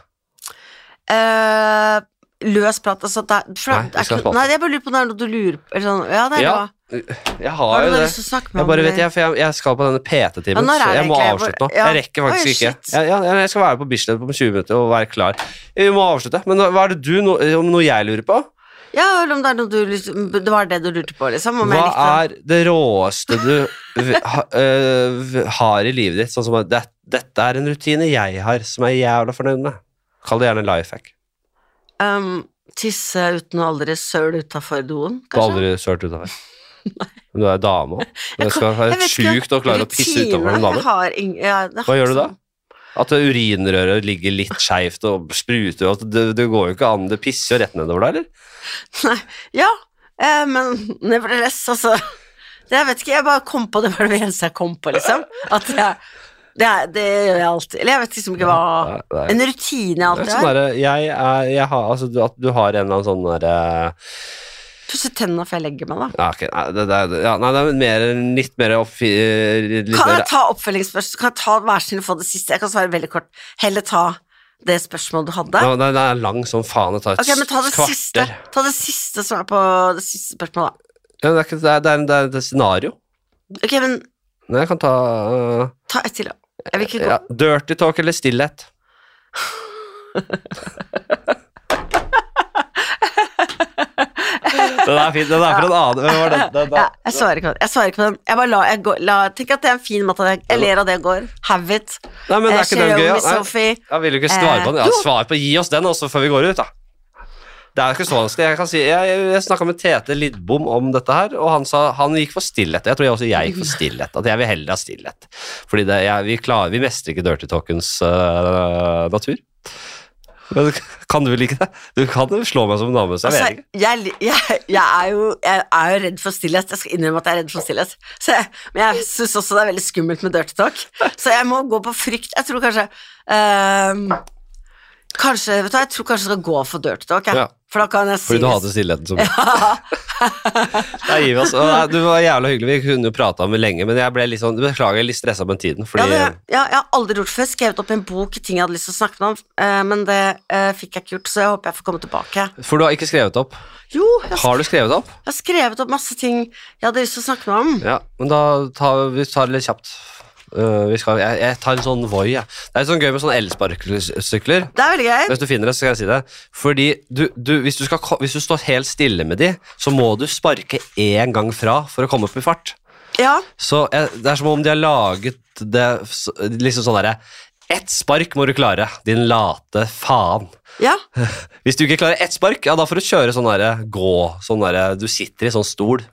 Eh, løs prat, altså det, er- for,
Nei, jeg
ikke, nei, jeg bare lurer på om det er noe du lurer på. Eller sånn, ja, det er
Ja,
bra.
Jeg
Har
har jo det. Jeg bare vet, jeg, for jeg, jeg skal på denne PT-timen, så jeg må avslutte nå.
Ja.
Jeg rekker faktisk
Oi,
ikke.
Jeg,
Ja, ja, jeg skal være på Bislett om 20 minutter og være klar. Vi må avslutte. Men hva er det du, no, om noe jeg lurer på?
Ja, eller om det er noe du Det var det du lurte på, liksom?
Hva er det råeste du ha, øh, har i livet ditt? Sånn som at det, dette er en rutine jeg har, som jeg er jævla fornøyd med. Kall det gjerne life hack.
Um, Tisse uten å aldri søle utafor doen,
Du har
kanskje?
aldri sølt utafor. Men du er dame òg. Det skal være sjukt å klare å pisse utafor en dame.
ja,
Hva gjør du da? At urinrøret ligger litt skeivt og spruter, og det, det går jo ikke an, det pisser jo rett nedover der, eller?
Nei, ja, eh, men nevertheless, altså det, Jeg vet ikke, jeg bare kom på det var det eneste jeg kom på, liksom. At jeg, det, er- det gjør jeg alltid. Eller jeg vet liksom ikke hva
Nei, nei.
En rutine jeg alltid
sånn
har.
jeg, er, jeg har Altså du- at du har en eller annen sånn derre
Pusse tenna før jeg legger meg, da.
ja, okay. nei, det, det, ja, nei, det er mer, litt mer. Litt
Kan jeg ta oppfølgingsspørsmål? Kan jeg ta hver sin få det siste? Jeg kan svare veldig kort. Heller ta det spørsmålet du hadde.
ja, den er lang som faen. Det tar et
okay, men ta det
kvarter.
siste. Ta det siste som er på det siste spørsmålet, da.
Ja, det, er ikke, det, er, det, er, det er et scenario.
Ok, men
Nei, Jeg kan ta uh...
ta ett til, da. Jeg vil ikke gå
ja, Dirty talk eller stillhet? den er fin. Den er for en annen Hvem var den? den,
ja, jeg svarer ikke på den. Jeg svarer ikke på den. Jeg bare la, jeg går, la, tenk at det er en fin måte. Jeg, jeg ler av det går. Have it.
Nei, men er
Eh,
ikke den gøy? ja? Nei, Jeg vil jo ikke svare på den. Ja,
Eh,
svar på, Gi oss den også før vi går ut, da. Det er jo ikke så vanskelig. Jeg si, jeg, jeg, snakka med Tete Lidbom om dette her, og han sa han gikk for stillhet. Jeg tror jeg også jeg gikk for stillhet. At jeg vil heller ha stillhet. Fordi det, jeg, vi, klarer, vi mestrer ikke dirty talkens uh, natur. Men kan du like det? Du kan jo slå meg som en dame, så jeg
Altså,
vet ikke.
jeg, jeg, jeg, er jo, jeg er jo redd for stillhet. Jeg skal innrømme at jeg er redd for stillhet. Men jeg syns også det er veldig skummelt med dirty talk. Så jeg må gå på frykt. Jeg tror kanskje ehm, Kanskje, vet du jeg tror kanskje jeg skal gå for talk. jeg.
Ja.
For da kan jeg si
Fordi du hater stillheten så mye. Nei, gi oss. Du var jævla hyggelig, vi kunne jo prata om det lenge, men jeg ble litt sånn, beklager, litt stressa med tiden.
Ja,
Fordi
det, ja, jeg har aldri gjort det før. Skrevet opp en bok ting jeg hadde lyst til å snakke om, eh, men det eh, fikk jeg ikke gjort, så jeg håper jeg får komme tilbake.
For du har ikke skrevet opp.
Jo, jeg har,
Har du skrevet opp?
jeg har skrevet opp masse ting jeg hadde lyst til å snakke med om.
Ja, men da tar vi tar det litt kjapt. Vi skal, jeg, jeg tar en sånn Voi, Ja. Det er sånn gøy med sånne elsparkesykler.
Det er veldig gøy.
Hvis du finner det, så skal jeg si det. Fordi du, du, hvis, du skal, hvis du står helt stille med de, så må du sparke én gang fra for å komme opp i fart.
Ja,
Så jeg, Det er som om de har laget det liksom sånn derre Ett spark må du klare, din late faen.
ja.
Hvis du ikke klarer ett spark, ja, da får du kjøre sånn derre gå sånn derre Du sitter i sånn stol.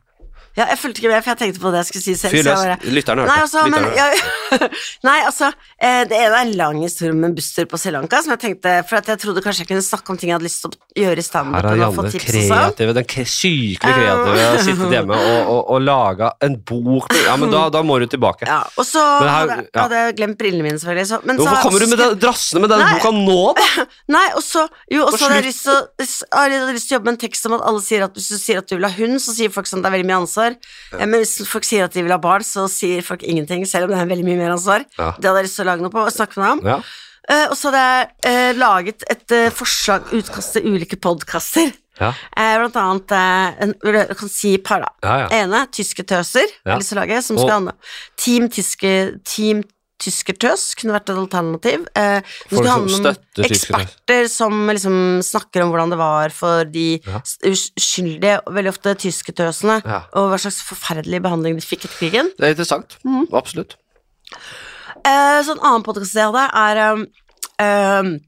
Ja jeg fulgte ikke med, for jeg tenkte på det jeg skulle si selv.
Fyr løs.
bare-
Lytterne hørte.
altså, men,
Lytterne
ja, nei, altså eh, Det ene er en lang historie med en busstur på Sri Lanka, som jeg tenkte For jeg trodde kanskje jeg kunne snakke om ting jeg hadde lyst til å gjøre i
Her
standupen.
har
få
Janne kreative, den sykelig kreative um... sittet hjemme og, og, og laga en bok Ja, men da, da må du tilbake.
Ja, og så
Men her- ja.
hadde jeg glemt brillene mine, selvfølgelig. Så, men
Hvorfor
så,
kommer du med det, drassende med den
Nei.
boka nå, da?
Nei, og så Jo, og så hadde jeg lyst til å jobbe med en tekst om at alle sier at hvis du sier at du vil ha hund, så sier folk sånn det er veldig mye ansvar. Eh, Men hvis folk sier at de vil ha barn, så sier folk ingenting, selv om det er veldig mye mer ansvar.
Ja.
Det hadde jeg lyst til å lage noe på og snakke med deg om.
Ja.
Uh, og så hadde jeg uh, laget et uh, forslag, utkast til ulike podkaster.
Ja.
Blant annet en, Jeg kan si et par, da.
Ja, ja.
ene, Tyske tøser,
Ja.
som skal Team, tyske, team Tyskertøs kunne vært et alternativ. Eh,
Folk som støtter tyskertøs.
eksperter som liksom snakker om hvordan det var for de
Ja.
uskyldige, veldig ofte tyskertøsene,
Ja.
og hva slags forferdelig behandling de fikk etter krigen.
Det er interessant.
Mm.
Absolutt.
Eh, så en annen podkast jeg hadde, er eh, um,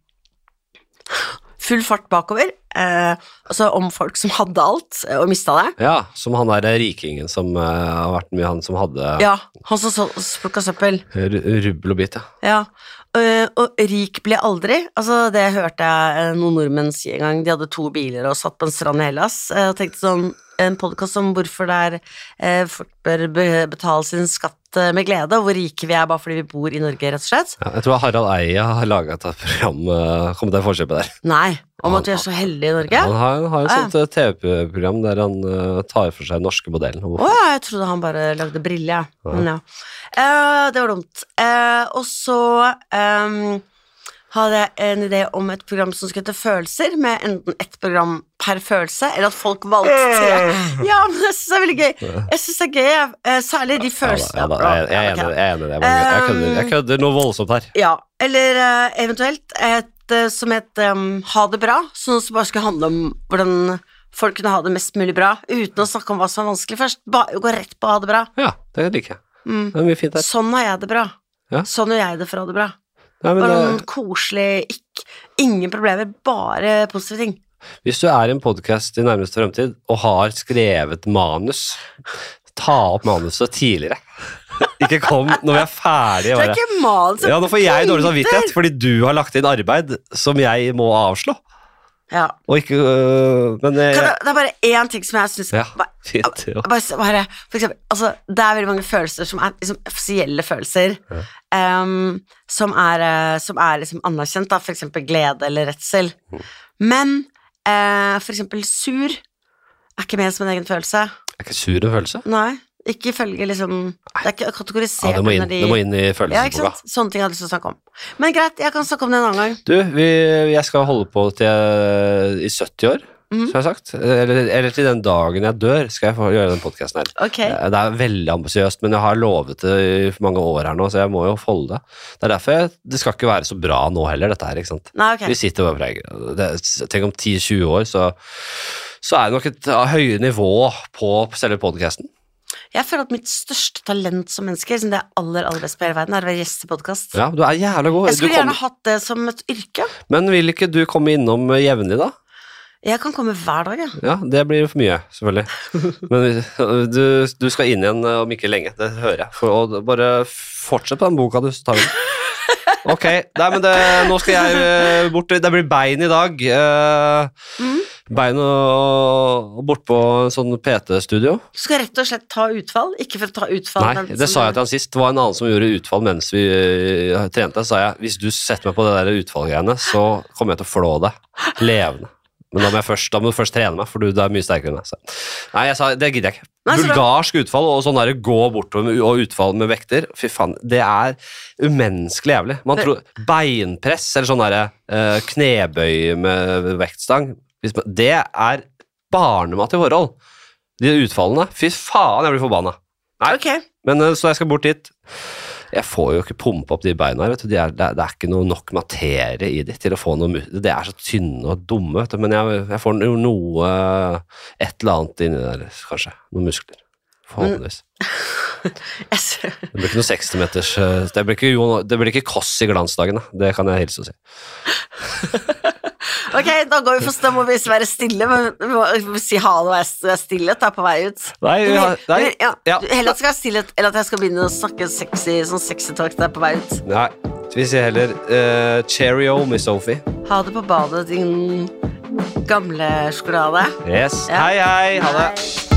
Full fart bakover. Eh, altså om folk som hadde alt, eh, og mista det.
Ja, som han der rikingen som eh, har vært mye han som hadde
Ja, han som plukka søppel.
R rubbel og bit, ja.
Ja. Uh, og rik ble aldri. Altså, det hørte jeg eh, noen nordmenn si en gang. De hadde to biler og satt på en strand i Hellas. og tenkte sånn En podkast om hvorfor det er eh, folk bør betale sin skatt eh, med glede, og hvor rike vi er bare fordi vi bor i Norge, rett og slett.
ja. Jeg tror Harald Eia har laga et program uh, Kom til forkjøpet der.
Nei, om at vi er så heldige i Norge.
Han har, har et sånt eh, TV-program der han uh, tar for seg den norske modellen.
Å
oh,
ja, jeg trodde han bare lagde briller, jeg. Men ja. Uh, det var dumt. Uh, og så ehm, hadde jeg en idé om et program som skulle hete Følelser, med enten ett program per følelse, eller at folk valgte Ja, men jeg syns det er veldig gøy. Jeg synes det er gøy. Eh, særlig de
Ja, da,
følelsene.
ja, da, jeg, jeg, er jeg er enig i det. Jeg, bare- kødder, jeg kødder noe voldsomt her.
Ja, eller eh, eventuelt et eh, som het um, Ha det bra, som bare skulle handle om hvordan folk kunne ha det mest mulig bra, uten å snakke om hva som var vanskelig først. Bare gå rett på ha det bra.
Ja, det liker jeg.
Mm.
Det er mye fint her.
Sånn har jeg det bra.
Ja.
Sånn gjør jeg det for å ha det bra.
Nei,
Bare
det,
noen koselig, ikk, ingen problemer, bare positive ting.
hvis du er i en podkast i nærmeste fremtid og har skrevet manus, ta opp manuset tidligere. Ikke kom når vi er ferdige.
Det er ikke manus.
Ja, Nå får jeg dårlig samvittighet fordi du har lagt inn arbeid som jeg må avslå.
Ja.
Og ikke øh, Men jeg,
Kan jeg, det er bare én ting som jeg syns
Ja, fint. Ja.
bare, bare, for eksempel, altså, det er veldig mange følelser som er liksom, offisielle følelser, em, som er, eh, som er liksom anerkjent, da, for eksempel glede eller redsel.
Mm.
Men uh, for eksempel sur er ikke med som en egen følelse.
Er ikke sur en følelse?
Nei, ikke ifølge liksom Det er ikke
Ja,
kategorisert
det må inn,
de
det må inn i
ja,
følelsesboka.
sant? Sånne ting jeg hadde lyst til å snakke om. Men greit, jeg kan snakke om det en annen gang.
Du, vi, jeg skal holde på til i 70 år,
Mm.
som jeg har sagt. Eller, eller til den dagen jeg dør, skal jeg få gjøre den podkasten her.
Ok.
Eh, Det er veldig ambisiøst, men jeg har lovet det i mange år her nå, så jeg må jo holde det. Det er derfor jeg, det skal ikke være så bra nå heller, dette her. ikke sant?
Nei, okay.
Vi sitter bare preger Det- Tenk om 10-20 år, så, så er det nok et høyere nivå på selve podkasten.
Jeg føler at mitt største talent som menneske, liksom det er aller, aller best på hele verden, er å være gjest i podkast.
Ja, du er jævla god.
Jeg
Du
skulle gjerne
kommer-
hatt det som et yrke.
Men vil ikke du komme innom jevnlig, da?
Jeg kan komme hver dag, jeg.
Ja, det blir for mye, selvfølgelig. Men du, du skal inn igjen om ikke lenge, det hører jeg. For, og bare fortsett på den boka du tar den. Ok, nei, men det, nå skal jeg eh, bort Det blir bein i dag. eh,
Mm.
Bein og, og bort på en sånn PT-studio.
Du skal rett og slett ta utfall, ikke for å ta utfall.
Nei, det sa jeg til han sist. Det var en annen som gjorde utfall mens vi eh, trente. Så sa jeg hvis du setter meg på det der utfallgreiene, så kommer jeg til å flå deg levende. Men da må, først, da må du først trene meg, for du, er mye sterkere enn meg. Så. Nei, jeg sa det gidder jeg ikke.
Nei.
Bulgarsk utfall og sånn der gå bortover med- og utfall med vekter, fy faen, det er umenneskelig jævlig. Man tror Beinpress eller sånn derre uh, knebøy med vektstang, det er barnemat i forhold. De utfallene, fy faen, jeg blir forbanna. Nei,
Okay.
men eh, så jeg skal bort dit. Jeg får jo ikke pumpe opp de beina vet du. De er, det, er, det er ikke noe nok materie i de til å få noe De er så tynne og dumme, vet du. Men jeg, jeg får jo noe Et eller annet inni der, kanskje. Noen muskler. Forhåpentligvis. Det blir ikke noe 60-meters eh, Det blir ikke, det blir ikke Koss i glansdagen, da. Det kan jeg hilse og si.
Ok, da går vi for da må vi være stille, men vi må si ha det og være stille. Ta på vei ut.
Nei, ja, nei,
ja,
ja.
Heller at det skal være stille, eller at jeg skal begynne å snakke sexy, sånn sexy talk der på vei ut.
Nei. Vi sier heller uh, cheerio, Miss Sophie.
Ha det på badet, din gamle sjokolade.
Yes. Hei, hei. Ha det.
Moderne